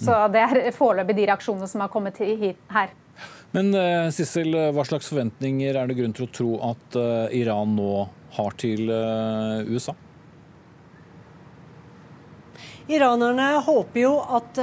Så det er foreløpig de reaksjonene som har kommet hit her. Men uh, Sissel, hva slags forventninger er det grunn til å tro at uh, Iran nå har til USA? Iranerne håper jo at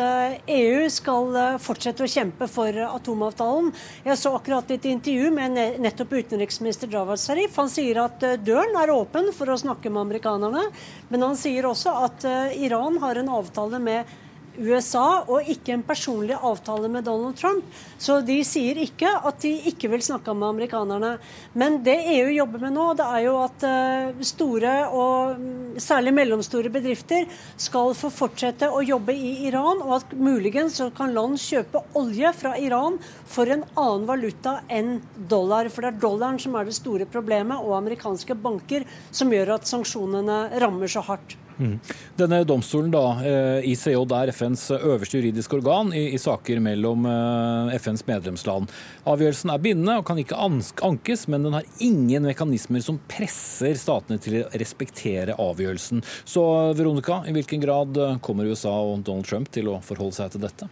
EU skal fortsette å kjempe for atomavtalen. Jeg så akkurat et intervju med nettopp utenriksminister Javad Zarif. Han sier at døren er åpen for å snakke med amerikanerne, men han sier også at Iran har en avtale med USA og ikke en personlig avtale med Donald Trump. Så de sier ikke at de ikke vil snakke med amerikanerne. Men det EU jobber med nå, det er jo at eh, store og mm, særlig mellomstore bedrifter skal få fortsette å jobbe i Iran, og at muligens så kan land kjøpe olje fra Iran for en annen valuta enn dollar. For det er dollaren som er det store problemet, og amerikanske banker som gjør at sanksjonene rammer så hardt. Mm. Denne domstolen, da, eh, ICJ, er FNs øverste juridiske organ i, i saker mellom eh, FNs medlemsland. Avgjørelsen er bindende og kan ikke ankes, men den har ingen mekanismer som presser statene til å respektere avgjørelsen. Så Veronica, i hvilken grad kommer USA og Donald Trump til å forholde seg til dette?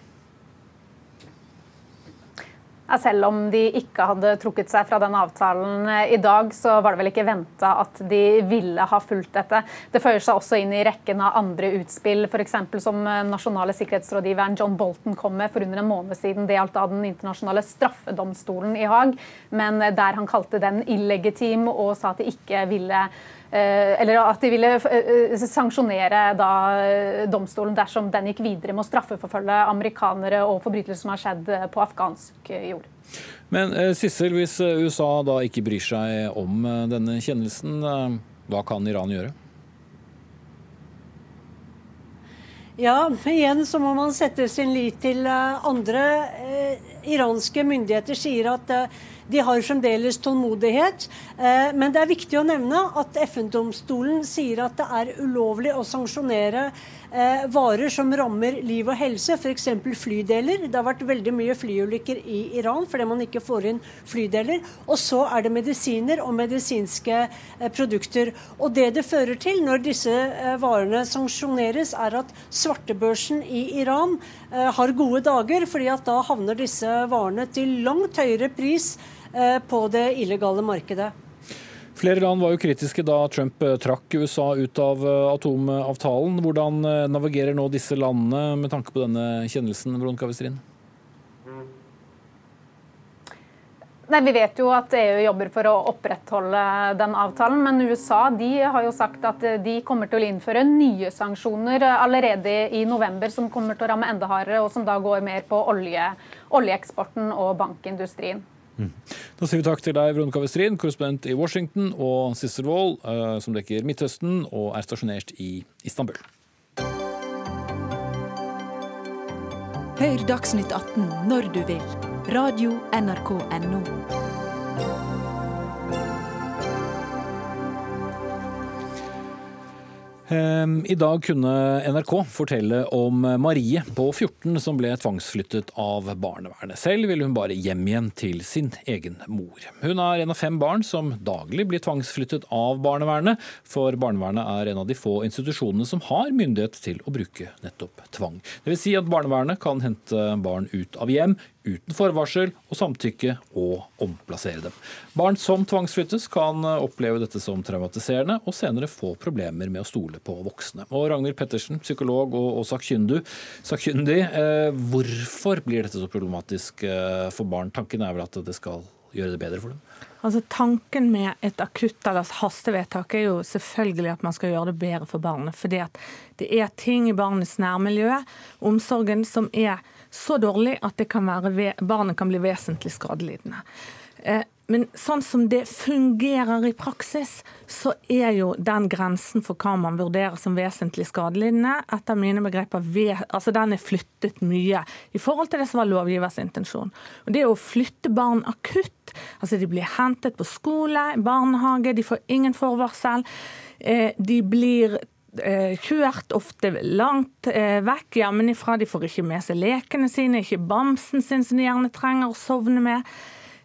Selv om de ikke hadde trukket seg fra den avtalen eh, i dag, så var det vel ikke venta at de ville ha fulgt dette. Det føyer seg også inn i rekken av andre utspill, f.eks. som eh, nasjonale sikkerhetsrådgiveren John Bolton kom med for under en måned siden. Det gjaldt da den internasjonale straffedomstolen i Haag, men eh, der han kalte den illegitim og sa at de ikke ville eller at de ville eh, sanksjonere da domstolen dersom den gikk videre med å straffeforfølge amerikanere og forbrytelser som har skjedd på afghansk jord. Men eh, Sissel, hvis USA da ikke bryr seg om denne kjennelsen, hva kan Iran gjøre? Ja, igjen så må man sette sin lit til andre. iranske myndigheter sier at de har fremdeles tålmodighet. Eh, men det er viktig å nevne at FN-domstolen sier at det er ulovlig å sanksjonere eh, varer som rammer liv og helse, f.eks. flydeler. Det har vært veldig mye flyulykker i Iran fordi man ikke får inn flydeler. Og så er det medisiner og medisinske eh, produkter. Og det det fører til når disse varene sanksjoneres, er at svartebørsen i Iran har gode dager, fordi at da havner disse varene til langt høyere pris Eh, på det illegale markedet. Flere land var jo kritiske da Trump eh, trakk USA ut av eh, atomavtalen. Hvordan navigerer nå disse landene med tanke på denne kjennelsen? Veronica Westrin? Nei, Vi vet jo at EU jobber for å opprettholde den avtalen, men USA de har jo sagt at de kommer til å innføre nye sanksjoner allerede i november, som kommer til å ramme enda hardere, og som da går mer på olje, oljeeksporten og bankindustrien. Mm. Da sier vi takk til deg, Veronica Westrin, korrespondent i Washington, og Sissel Wall, eh, som dekker Midtøsten og er stasjonert i Istanbul. Hør Dagsnytt 18 når du vil. Radio NRK Radio.nrk.no. I dag kunne NRK fortelle om Marie på 14 som ble tvangsflyttet av barnevernet. Selv ville hun bare hjem igjen til sin egen mor. Hun er en av fem barn som daglig blir tvangsflyttet av barnevernet, for barnevernet er en av de få institusjonene som har myndighet til å bruke nettopp tvang. Vil si at barnevernet kan hente barn ut av hjem uten forvarsel og samtykke og omplassere dem. Barn som tvangsflyttes kan oppleve dette som traumatiserende og senere få problemer med å stole på voksne. Og Ragnhild Pettersen, psykolog og, og sakkyndig eh, hvorfor blir dette så problematisk eh, for barn? Tanken er vel at det skal gjøre det bedre for dem? Altså Tanken med et akutt eller hastevedtak er jo selvfølgelig at man skal gjøre det bedre for barnet. Fordi at det er ting i barnets nærmiljø, omsorgen, som er så dårlig at kan være, barnet kan bli vesentlig skadelidende. Eh, men sånn som det fungerer i praksis, så er jo den grensen for hva man vurderer som vesentlig skadelidende, etter mine begreper altså den er flyttet mye i forhold til det som var lovgivers intensjon. Og Det å flytte barn akutt, altså de blir hentet på skole, barnehage, de får ingen forvarsel. Eh, de blir kjørt ofte langt eh, vekk hjemmefra. De får ikke med seg lekene sine, ikke bamsen sin som de gjerne trenger å sovne med.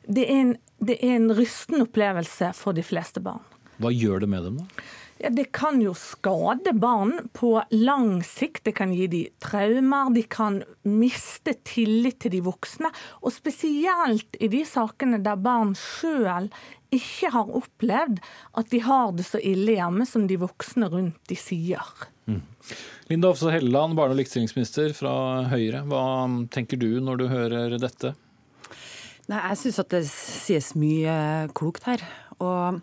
Det er, en, det er en rystende opplevelse for de fleste barn. Hva gjør det med dem, da? Ja, Det kan jo skade barn på lang sikt. Det kan gi dem traumer. De kan miste tillit til de voksne. Og spesielt i de sakene der barn sjøl ikke har opplevd at de har det så ille hjemme som de voksne rundt de sier. Mm. Linda Hofstad Helleland, barne- og likestillingsminister fra Høyre. Hva tenker du når du hører dette? Nei, Jeg syns at det sies mye klokt her. Og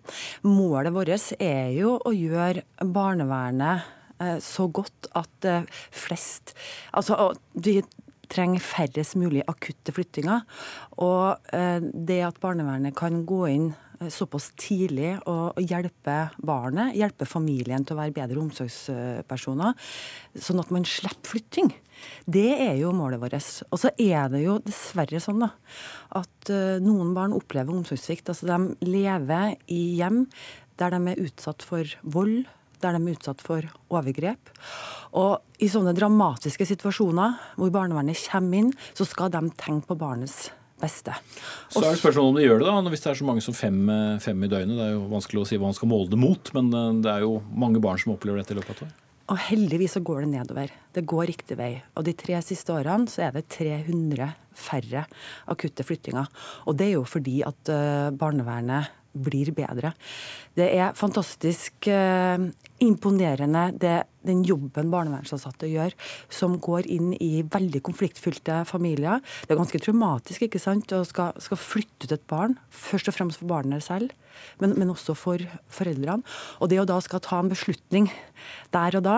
målet vårt er jo å gjøre barnevernet eh, så godt at eh, flest Altså, vi trenger færrest mulig akutte flyttinger. Og eh, det at barnevernet kan gå inn såpass tidlig og hjelpe barnet, hjelpe familien til å være bedre omsorgspersoner, sånn at man slipper flytting. Det er jo målet vårt. Og så er det jo dessverre sånn da, at uh, noen barn opplever omsorgssvikt. Altså de lever i hjem der de er utsatt for vold, der de er utsatt for overgrep. Og i sånne dramatiske situasjoner hvor barnevernet kommer inn, så skal de tenke på barnets beste. Så er det spørsmålet om de gjør det, da, hvis det er så mange som fem, fem, i døgnet. Det er jo vanskelig å si hva man skal måle det mot, men eh, det er jo mange barn som opplever dette i løpet av et år. Og heldigvis så går det nedover. Det går riktig vei. Og de tre siste årene så er det 300 færre akutte flyttinger. Og det er jo fordi at uh, barnevernet blir bedre. Det er fantastisk eh, imponerende det, den jobben barnevernsansatte gjør, som går inn i veldig konfliktfylte familier. Det er ganske traumatisk ikke sant, å skal, skal flytte ut et barn, først og fremst for barnet selv men, men også for foreldrene. Og det å da skal ta en beslutning der og da,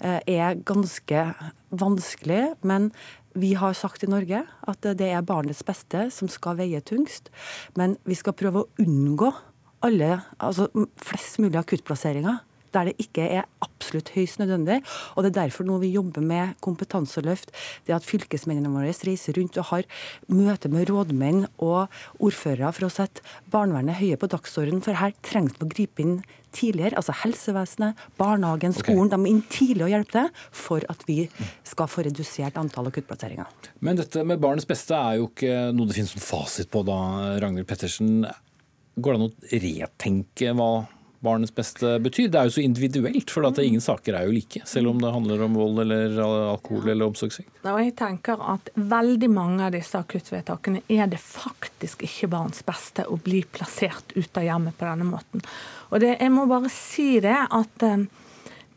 eh, er ganske vanskelig. Men vi har sagt i Norge at det er barnets beste som skal veie tungst. Men vi skal prøve å unngå alle, altså flest mulig akuttplasseringer der det ikke er absolutt høyst nødvendig. Og det er derfor nå vi jobber med kompetanseløft. Det at fylkesmennene våre reiser rundt og har møte med rådmenn og ordførere for å sette barnevernet høye på dagsordenen. For her trengs det å gripe inn tidligere. Altså helsevesenet, barnehagen, skolen. Okay. De må inn tidlig og hjelpe til for at vi skal få redusert antall akuttplasseringer. Men dette med barnets beste er jo ikke noe det finnes noen fasit på da, Ragnhild Pettersen. Går det an å retenke hva barnets beste betyr. Det er jo så individuelt, for at ingen saker er jo like. Selv om det handler om vold eller alkohol eller omsorgssvikt. Jeg tenker at veldig mange av disse akuttvedtakene er det faktisk ikke barns beste å bli plassert ut av hjemmet på denne måten. Og det, jeg må bare si det at eh,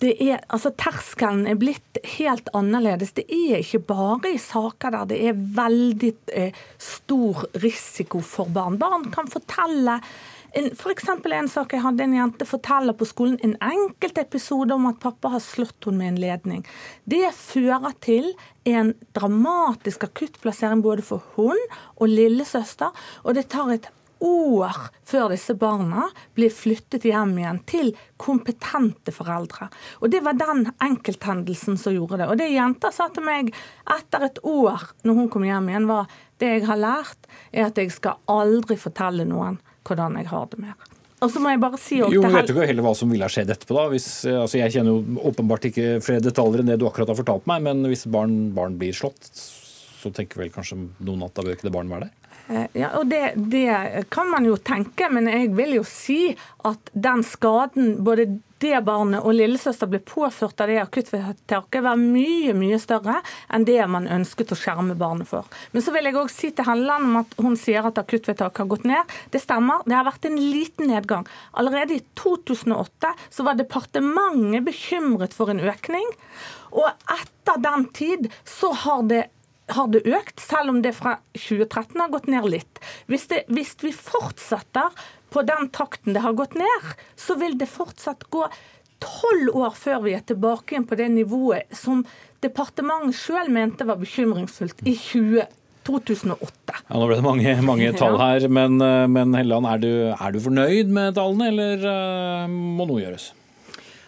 det er, altså Terskelen er blitt helt annerledes. Det er ikke bare i saker der det er veldig eh, stor risiko for barn. Barn kan fortelle F.eks. En sak jeg hadde en jente forteller på skolen en enkelt episode om at pappa har slått henne med en ledning. Det fører til en dramatisk akuttplassering både for hun og lillesøster, og det tar et år før disse barna blir flyttet hjem igjen til kompetente foreldre. Og Det var den enkelthendelsen som gjorde det. Og det jenta sa til meg etter et år når hun kom hjem igjen, var det jeg har lært, er at jeg skal aldri fortelle noen hvordan jeg har det mer. og så må jeg bare si jo, Vet du ikke heller hva som ville ha skjedd etterpå? da? Hvis, altså jeg kjenner jo åpenbart ikke flere detaljer enn det du akkurat har fortalt meg, men hvis barn, barn blir slått, så tenker vel kanskje noen at da bør ikke det barnet være der? Eh, ja, og det, det, kan man jo tenke, men jeg vil jo si at den skaden både det barnet og lillesøster ble påført av det akuttvedtaket, var mye mye større enn det man ønsket å skjerme barnet for. Men så vil jeg òg si til Helleland om at hun sier at akuttvedtaket har gått ned. Det stemmer, det har vært en liten nedgang. Allerede i 2008 så var departementet bekymret for en økning. Og etter den tid så har det har det økt, selv om det fra 2013 har gått ned litt. Hvis, det, hvis vi fortsetter på den takten det har gått ned, så vil det fortsatt gå tolv år før vi er tilbake igjen på det nivået som departementet sjøl mente var bekymringsfullt i 20 2008. Ja, nå ble det mange, mange tall her, men, eh, men Helland, er du, er du fornøyd med tallene, eller uh, må noe gjøres?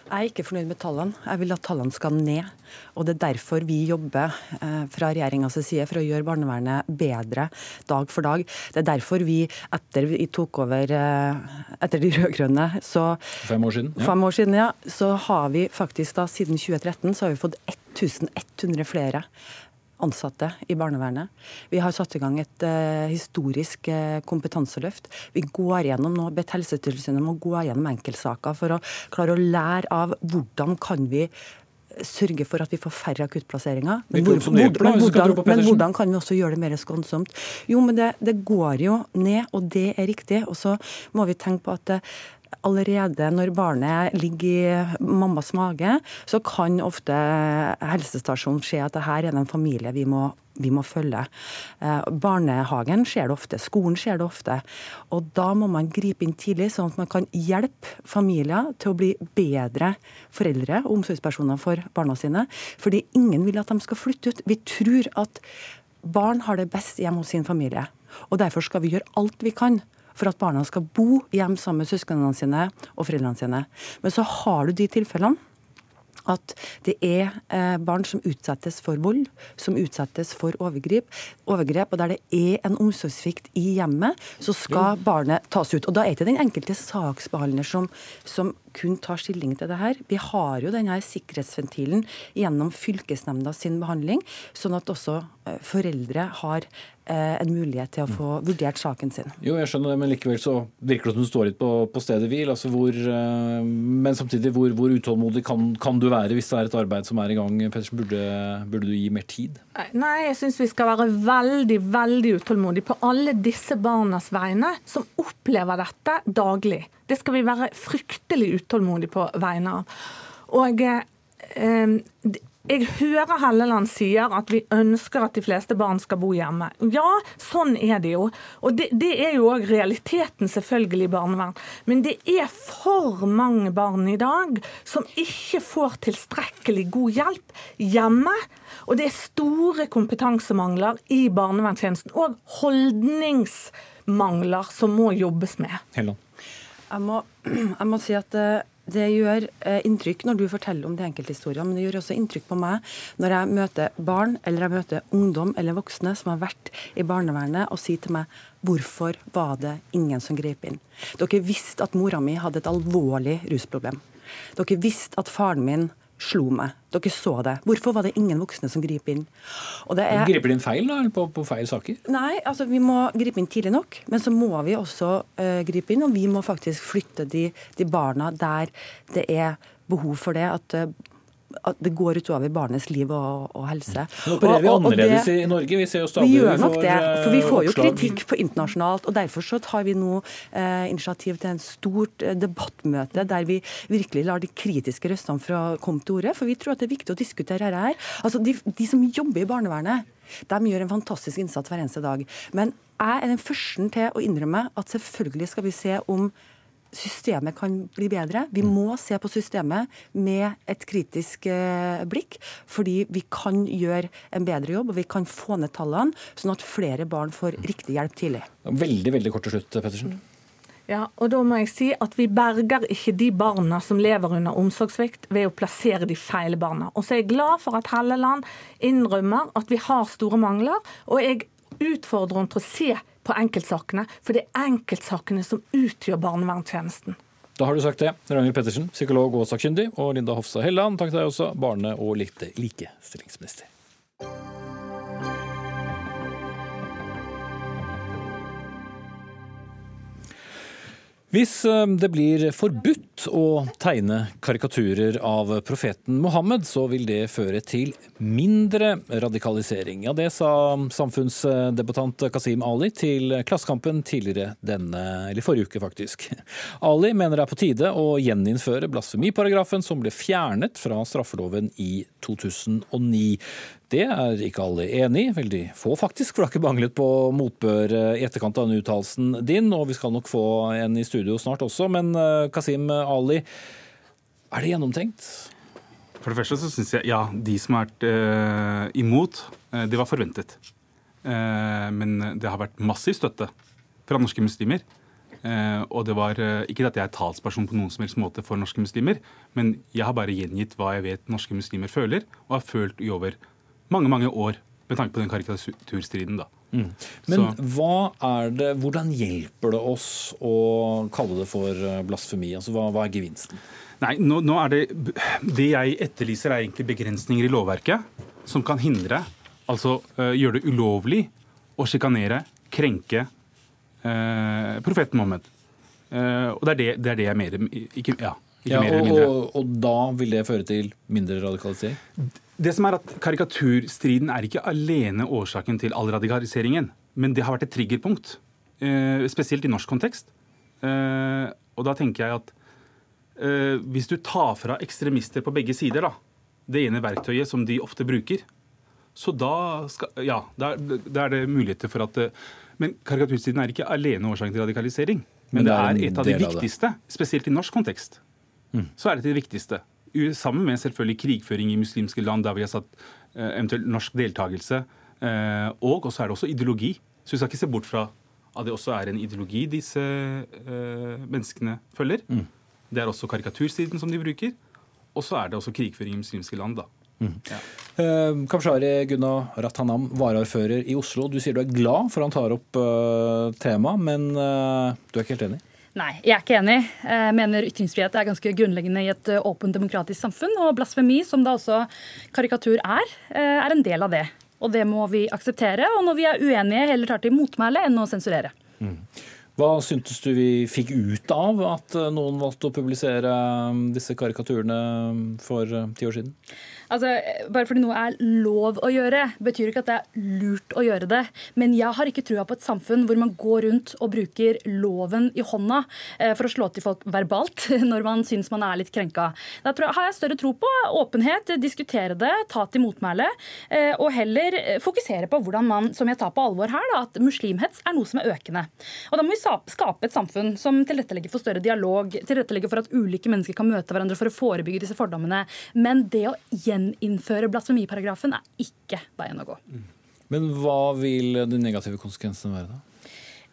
Jeg er ikke fornøyd med tallene. Jeg vil at tallene skal ned. Og Det er derfor vi jobber eh, fra regjeringas side for å gjøre barnevernet bedre dag for dag. Det er derfor vi, etter vi tok over eh, etter de rød-grønne Fem år siden? Ja. Fem år siden, ja. Så har vi faktisk da siden 2013 så har vi fått 1100 flere ansatte i barnevernet. Vi har satt i gang et uh, historisk uh, kompetanseløft. Vi går gjennom nå, bedt Helsetilsynet om å gå gjennom enkeltsaker for å klare å lære av hvordan kan vi sørge for at vi får færre akuttplasseringer. Men, hvor, hvor, men, hvordan, men, hvordan, kan vi også gjøre det mer skånsomt? Jo, men det, det, går jo ned, og det er riktig. Og så må vi tenke på at allerede når barnet ligger i mammas mage, så kan ofte helsestasjonen se at det her er det en familie vi må, vi må følge. Eh, barnehagen skjer det ofte, skolen skjer det ofte. Og da må man gripe inn tidlig, sånn at man kan hjelpe familier til å bli bedre foreldre og omsorgspersoner for barna sine. Fordi ingen vil at de skal flytte ut. Vi tror at barn har det best hjemme hos sin familie. Og derfor skal vi gjøre alt vi kan for at barna skal bo hjemme sammen med søsknene sine og foreldrene sine. Men så har du de tilfellene at det er eh, barn som utsettes for vold, som utsettes for overgrep, overgrep og der det er en omsorgssvikt i hjemmet, så skal barnet tas ut. Og Da er det den enkelte saksbehandler som, som kun tar stilling til det her. Vi har jo denne sikkerhetsventilen gjennom fylkesnemnda sin behandling, sånn at også eh, foreldre har en mulighet til å få vurdert saken sin. Jo, jeg skjønner det, men likevel så virker det som du står litt på, på stedet hvil. Altså hvor, eh, men samtidig, hvor, hvor utålmodig kan, kan, du være hvis det er et arbeid som er i gang? Pettersen, burde, burde du gi mer tid? Nei, jeg syns vi skal være veldig, veldig utålmodige på alle disse barnas vegne som opplever dette daglig. Det skal vi være fryktelig utålmodige på vegne av. Og eh, jeg hører Helleland sier at vi ønsker at de fleste barn skal bo hjemme. Ja, sånn er det jo. Og det, det er jo òg realiteten selvfølgelig i barnevern. Men det er for mange barn i dag som ikke får tilstrekkelig god hjelp hjemme. Og det er store kompetansemangler i barnevernstjenesten. Og holdningsmangler som må jobbes med. Helland. Jeg må, jeg må si at uh det gjør eh, inntrykk når du forteller om de enkelthistoriene, men det gjør også inntrykk på meg når jeg møter barn eller jeg møter ungdom eller voksne som har vært i barnevernet og sier til meg hvorfor var det ingen som grep inn? Dere visste at mora mi hadde et alvorlig rusproblem. Dere visste at faren min slo meg. Dere så det. Hvorfor var det ingen voksne som griper inn? Er... Griper de inn feil da, på, på, feil saker? Nei, altså vi må gripe inn tidlig nok. Men så må vi også uh, gripe inn, og vi må faktisk flytte de, de, barna der det er behov for det. At uh, at det går utover barnets liv og, og helse. Nå opererer vi Og- og- og annerledes det- i Norge. Vi ser jo stadig vi gjør nok det, for vi eh, får jo oppslag. kritikk på internasjonalt. og Derfor så tar vi nå eh, initiativ til en stort eh, debattmøte der vi virkelig lar de kritiske røstene fra komme til orde. For vi tror at det er viktig å diskutere dette her. Altså, de, de som jobber i barnevernet, de gjør en fantastisk innsats hver eneste dag. Men jeg er den første til å innrømme at selvfølgelig skal vi se om systemet kan bli bedre. Vi må se på systemet med et kritisk eh, blikk, fordi vi kan gjøre en bedre jobb, og vi kan få ned tallene, sånn at flere barn får riktig hjelp tidlig. Veldig veldig kort til slutt, Pettersen. Ja, og da må jeg si at Vi berger ikke de barna som lever under omsorgssvikt ved å plassere de feile barna. Og så er jeg glad for at Helleland innrømmer at vi har store mangler. Og jeg utfordrer henne til å se på enkeltsakene, for det er enkeltsakene som utgjør barnevernstjenesten. Da har du sagt det. Ragnhild Pettersen, psykolog og sakkyndig, og Linda Hofstad Helleland, takk til deg også, barne- og likestillingsminister. Hvis eh, det blir forbudt å tegne karikaturer av profeten Mohammed, så vil det føre til mindre radikalisering. Ja, Det sa samfunnsdebattant Kasim Ali til Klassekampen tidligere denne, eller forrige uke, faktisk. Ali mener det er på tide å gjeninnføre blasfemiparagrafen som ble fjernet fra straffeloven i 2009. Det er ikke alle enig i, veldig få faktisk, for det har ikke manglet på motbør i etterkant av den uttalelsen din, og vi skal nok få en i studio snart også. Men eh, Kasim Ali, er det gjennomtenkt? For det første så syns jeg ja, de som har vært eh, imot, eh, det var forventet. Eh, men det har vært massiv støtte fra norske muslimer. Eh, og det var eh, ikke at jeg er talsperson på noen som helst måte for norske muslimer, men jeg har bare gjengitt hva jeg vet norske muslimer føler, og har følt i over mange, mange år med tanke på den karikaturstriden. da. Mm. Men hva er det, hvordan hjelper det oss å kalle det for eh, blasfemi? Altså, hva, hva er gevinsten? Nei, nå, nå er det Det jeg etterlyser, er egentlig begrensninger i lovverket som kan hindre, altså øh, gjøre det ulovlig å sjikanere, krenke øh, profeten Mohammed. Eh, og det er det, det er det jeg mer, Ikke, ja, ikke Ja, mer eller mindre. og, og da vil det føre til mindre radikalisering? Det som er at Karikaturstriden er ikke alene årsaken til all radikaliseringen, men det har vært et triggerpunkt, eh, spesielt i norsk kontekst. Eh, og da tenker jeg at eh, hvis du tar fra ekstremister på begge sider da, det ene verktøyet som de ofte bruker, så da, skal, ja, da, er det muligheter for at Men karikaturstriden er ikke alene årsaken til radikalisering. Men, Men det det er er et av de viktigste, av spesielt i norsk kontekst. Så er det det viktigste. Sammen med selvfølgelig krigføring i muslimske land, der vi har satt eh, eventuelt norsk deltakelse. Eh, og så er det også ideologi. Så vi skal ikke se bort fra at det også er en ideologi disse eh, menneskene følger. Det er også karikatursiden som de bruker. Og så er det også krigføring i muslimske land. da. Eh, Kamshari Gunnar Ratanam, varaordfører i Oslo. Du sier du er glad for han tar opp uh, temaet, men uh, du er ikke helt enig? Nei, jeg er ikke enig. Jeg mener ytringsfrihet er ganske grunnleggende i et åpent demokratisk samfunn. Og blasfemi, som da også karikatur er, eh, er en del av det. Og det må vi akseptere. Og når vi er uenige, heller tar til motmæle enn å sensurere. Hva syntes du vi fikk ut av at eh, noen valgte å publisere eh, disse karikaturene for eh, ti år siden? Altså, Bare fordi noe er lov å gjøre, betyr ikke at det er lurt å gjøre det. Men jeg har ikke trua på et samfunn hvor man går rundt og bruker loven i hånda eh, for å slå til folk verbalt når man syns man er litt krenka. Da har jeg større tro på åpenhet, diskutere det, ta til motmæle, eh, og heller eh, fokusere på hvordan man, som jeg tar på alvor her, da, at muslimhets er noe som er økende. Og da må vi skape et samfunn som tilrettelegger for større dialog, tilrettelegger for at ulike mennesker kan møte hverandre for å forebygge disse fordommene. Men det å gjeninnføre blasfemiparagrafen er ikke veien å gå. Men hva vil de negative konsekvensene være da?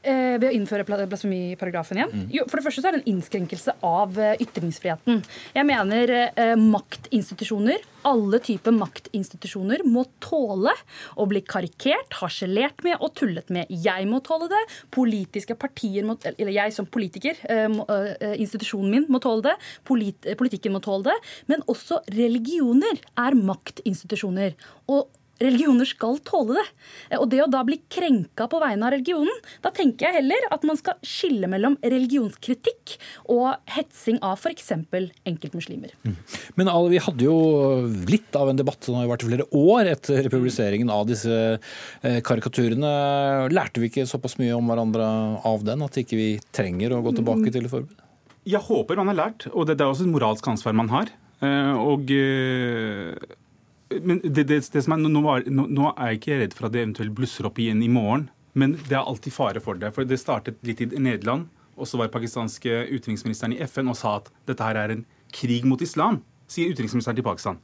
Eh, ved å innføre blasfemiparagrafen igjen? Mm. Jo, for det første så er det en innskrenkelse av eh, ytringsfriheten. Jeg mener eh, maktinstitusjoner, alle typer maktinstitusjoner, må tåle å bli karikert, harselert med og tullet med. Jeg må tåle det. Politiske partier må, eller jeg som politiker, institusjonen min må tåle det. Polit, politikken må tåle det. Men også religioner er maktinstitusjoner. Og religioner skal tåle det. Eh, og det å da bli krenka på vegne av religionen, da tenker jeg heller at man skal skille mellom religionskritikk og hetsing av f.eks. enkeltmuslimer. Mm. Men vi hadde jo litt av en debatt som har vært i flere år etter publiseringen av disse eh, karikaturene. Lærte vi ikke såpass mye om hverandre av den at ikke vi trenger å gå tilbake til et forbud? Jeg håper man har lært, og det, er også et moralsk ansvar man har. Eh, og men det, det, det som er, nå, er, nå, er jeg ikke redd for at det eventuelt blusser opp igjen i morgen, men det er alltid fare for det. For det startet litt i Nederland, og så var pakistanske utenriksministeren i FN og sa at dette her er en krig mot islam, sier utenriksministeren til Pakistan.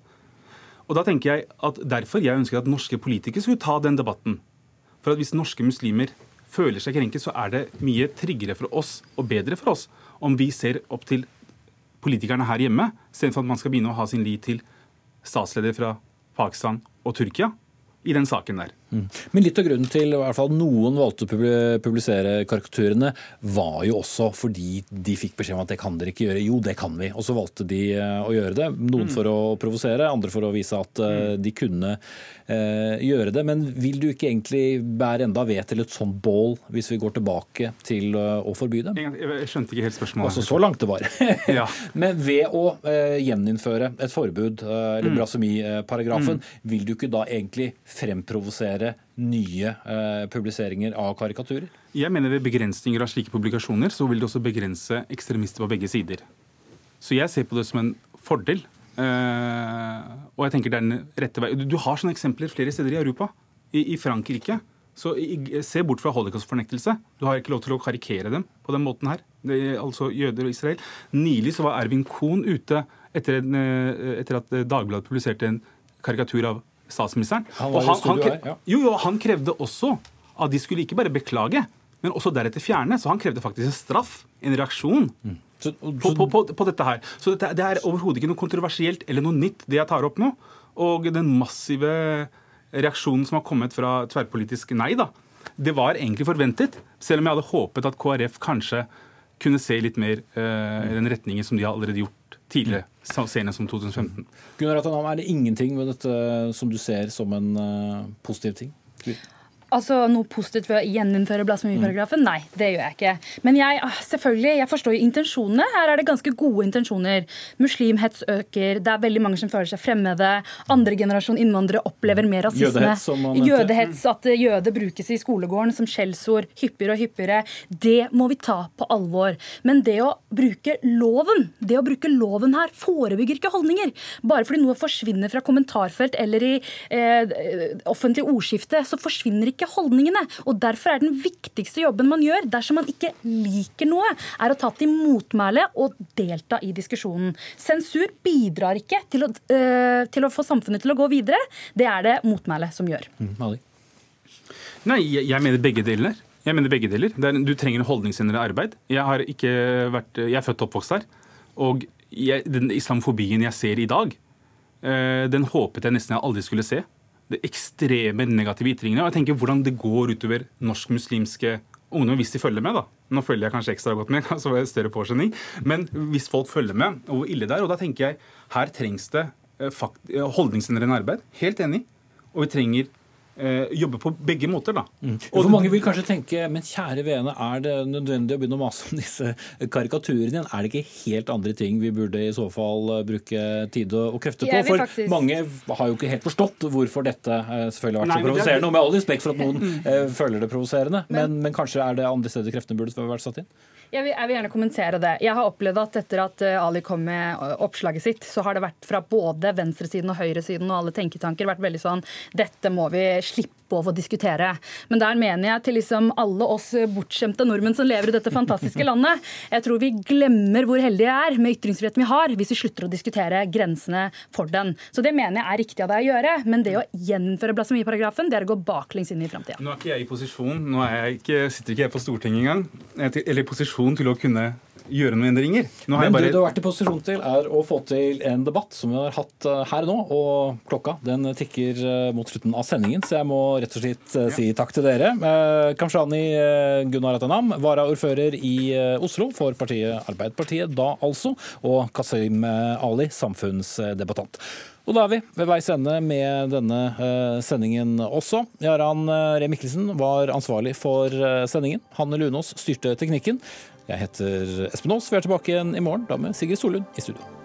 Og da tenker jeg at Derfor jeg ønsker at norske politikere skulle ta den debatten. For at Hvis norske muslimer føler seg krenket, så er det mye tryggere for oss og bedre for oss om vi ser opp til politikerne her hjemme, istedenfor at man skal begynne å ha sin lit til statsledere fra Pakistan og Tyrkia i den saken der. Mm. Men litt av grunnen til i hvert fall noen valgte å publisere karikaturene, var jo også fordi de fikk beskjed om at det kan dere ikke gjøre. Jo, det kan vi. Og så valgte de eh, å gjøre det. Noen mm. for å provosere, andre for å vise at uh, de kunne uh, gjøre det. Men vil du ikke egentlig bære enda ved til et sånt bål, hvis vi går tilbake til å forby dem? Jeg skjønte ikke helt spørsmålet. Altså så langt det var. ja. Men ved å gjeninnføre et forbud, eller mm. blasfemiparagrafen, mm. vil du ikke da egentlig fremprovosere nye eh, publiseringer av karikaturer? Jeg mener ved begrensninger av slike publikasjoner så vil det også begrense ekstremister på begge sider. Så jeg ser på det som en fordel. Eh, og jeg tenker det er den rette vei. Du har sånne eksempler flere steder i Europa. I, i Frankrike. Så i, Se bort fra holocaust-fornektelse. Du har ikke lov til å karikere dem på den måten her. Det er altså jøder og Israel. Nylig så var Ervin Kohn ute etter, en, eh, etter at Dagbladet publiserte en karikatur av statsministeren. Han var han, han, her, ja. jo, jo, han krevde også at de skulle ikke bare beklage, men også deretter fjerne. Så han krevde faktisk en straff, en reaksjon. Mm. Så, på, på, på, på, dette her. Så dette, det er overhodet ikke noe kontroversielt eller noe nytt, det jeg tar opp nå. Og den massive reaksjonen som har kommet fra tverrpolitisk nei, da, det var egentlig forventet. Selv om jeg hadde håpet at KrF kanskje kunne se litt mer i i den retningen som de har allerede gjort tidligere, senest som 2015. Gunnar Atanam, er det ingenting ved dette som du ser som en uh, positiv ting? Altså Noe positivt ved å gjeninnføre blasfemiparagrafen? Mm. Nei, det gjør jeg ikke. Men jeg ah, selvfølgelig, jeg forstår jo intensjonene. Her er det ganske gode intensjoner. Muslimhets øker, det er veldig mange som føler seg fremmede. Andre generasjon innvandrere opplever mer rasisme. Jødehets, Jødehets, At jøde brukes i skolegården som skjellsord hyppigere og hyppigere. Det må vi ta på alvor. Men det å bruke loven, det å bruke loven her, forebygger ikke holdninger. Bare fordi noe forsvinner fra kommentarfelt eller i eh, offentlig ordskifte, så forsvinner ikke ikke holdningene. Og Derfor er den viktigste jobben man gjør dersom man ikke liker noe, er å ta til motmæle og delta i diskusjonen. Sensur bidrar ikke til å, øh, til å få samfunnet til å gå videre. Det er det motmæle som gjør. Mm, Nei, jeg, jeg mener begge deler. Jeg mener begge deler. Er, du trenger en holdningsendrende arbeid. Jeg, har ikke vært, jeg er født og oppvokst her. Og jeg, den islamofobien jeg ser i dag, uh, den håpet jeg nesten jeg aldri skulle se det ekstreme negative ytringene. Og jeg tenker hvordan det går utover norsk-muslimske ungdom hvis de følger med. da. Nå følger jeg kanskje ekstra godt med, så er det større påskjønning. Men hvis folk følger med, og hvor ille det er. Og da tenker jeg her trengs det eh, holdningsendrende arbeid. Helt enig. Og vi trenger eh, jobbe på begge måter. da. Mm. For mange vil kanskje tenke men kjære vene, er det nødvendig å begynne å mase om disse karikaturene igjen? Er det ikke helt andre ting vi burde i så fall eh, bruke tid og krefter på? For faktisk... mange har jo ikke helt forstått hvorfor dette eh, selvfølgelig har vært så provoserende. Og med all respekt for at noen mm. eh, føler det provoserende, men, men, men kanskje er det andre steder kreftene burde vært satt inn? Jeg vil, jeg vil, gjerne kommentere det. Jeg har opplevd at etter at eh, Ali kom med eh, oppslaget sitt, så har det vært fra både venstresiden og høyresiden og alle tenketanker vært veldig sånn Dette må vi slippe å og diskutere. Men der mener jeg til liksom alle oss bortskjemte nordmenn som lever i dette fantastiske landet, jeg tror vi glemmer hvor heldige jeg er med ytringsfriheten vi har, hvis vi slutter å diskutere grensene for den. Så det mener jeg er riktig av deg å gjøre. Men det å gjeninnføre blasfemiparagrafen, det er å gå baklengs inn i framtida. Nå er ikke jeg i posisjon, nå ikke, sitter ikke jeg på Stortinget engang, eller i posisjon til å kunne gjøre noen endringer. Nå har Men bare... det du har vært i posisjon til, er å få til en debatt som vi har hatt eh, her nå. Og klokka den tikker eh, mot slutten av sendingen, så jeg må rett og slett eh, si takk til dere. Kamshani Gunnar Atanam, varaordfører i Oslo for partiet Arbeiderpartiet, da altså. Og Kasim Ali, samfunnsdebattant. Og da er vi ved veis ende med denne sendingen også. Jaran Ree Mikkelsen var ansvarlig for sendingen. Hanne Lunås styrte teknikken. Jeg heter Espen Aas. Vi er tilbake igjen i morgen, da med Sigrid Solund i studio.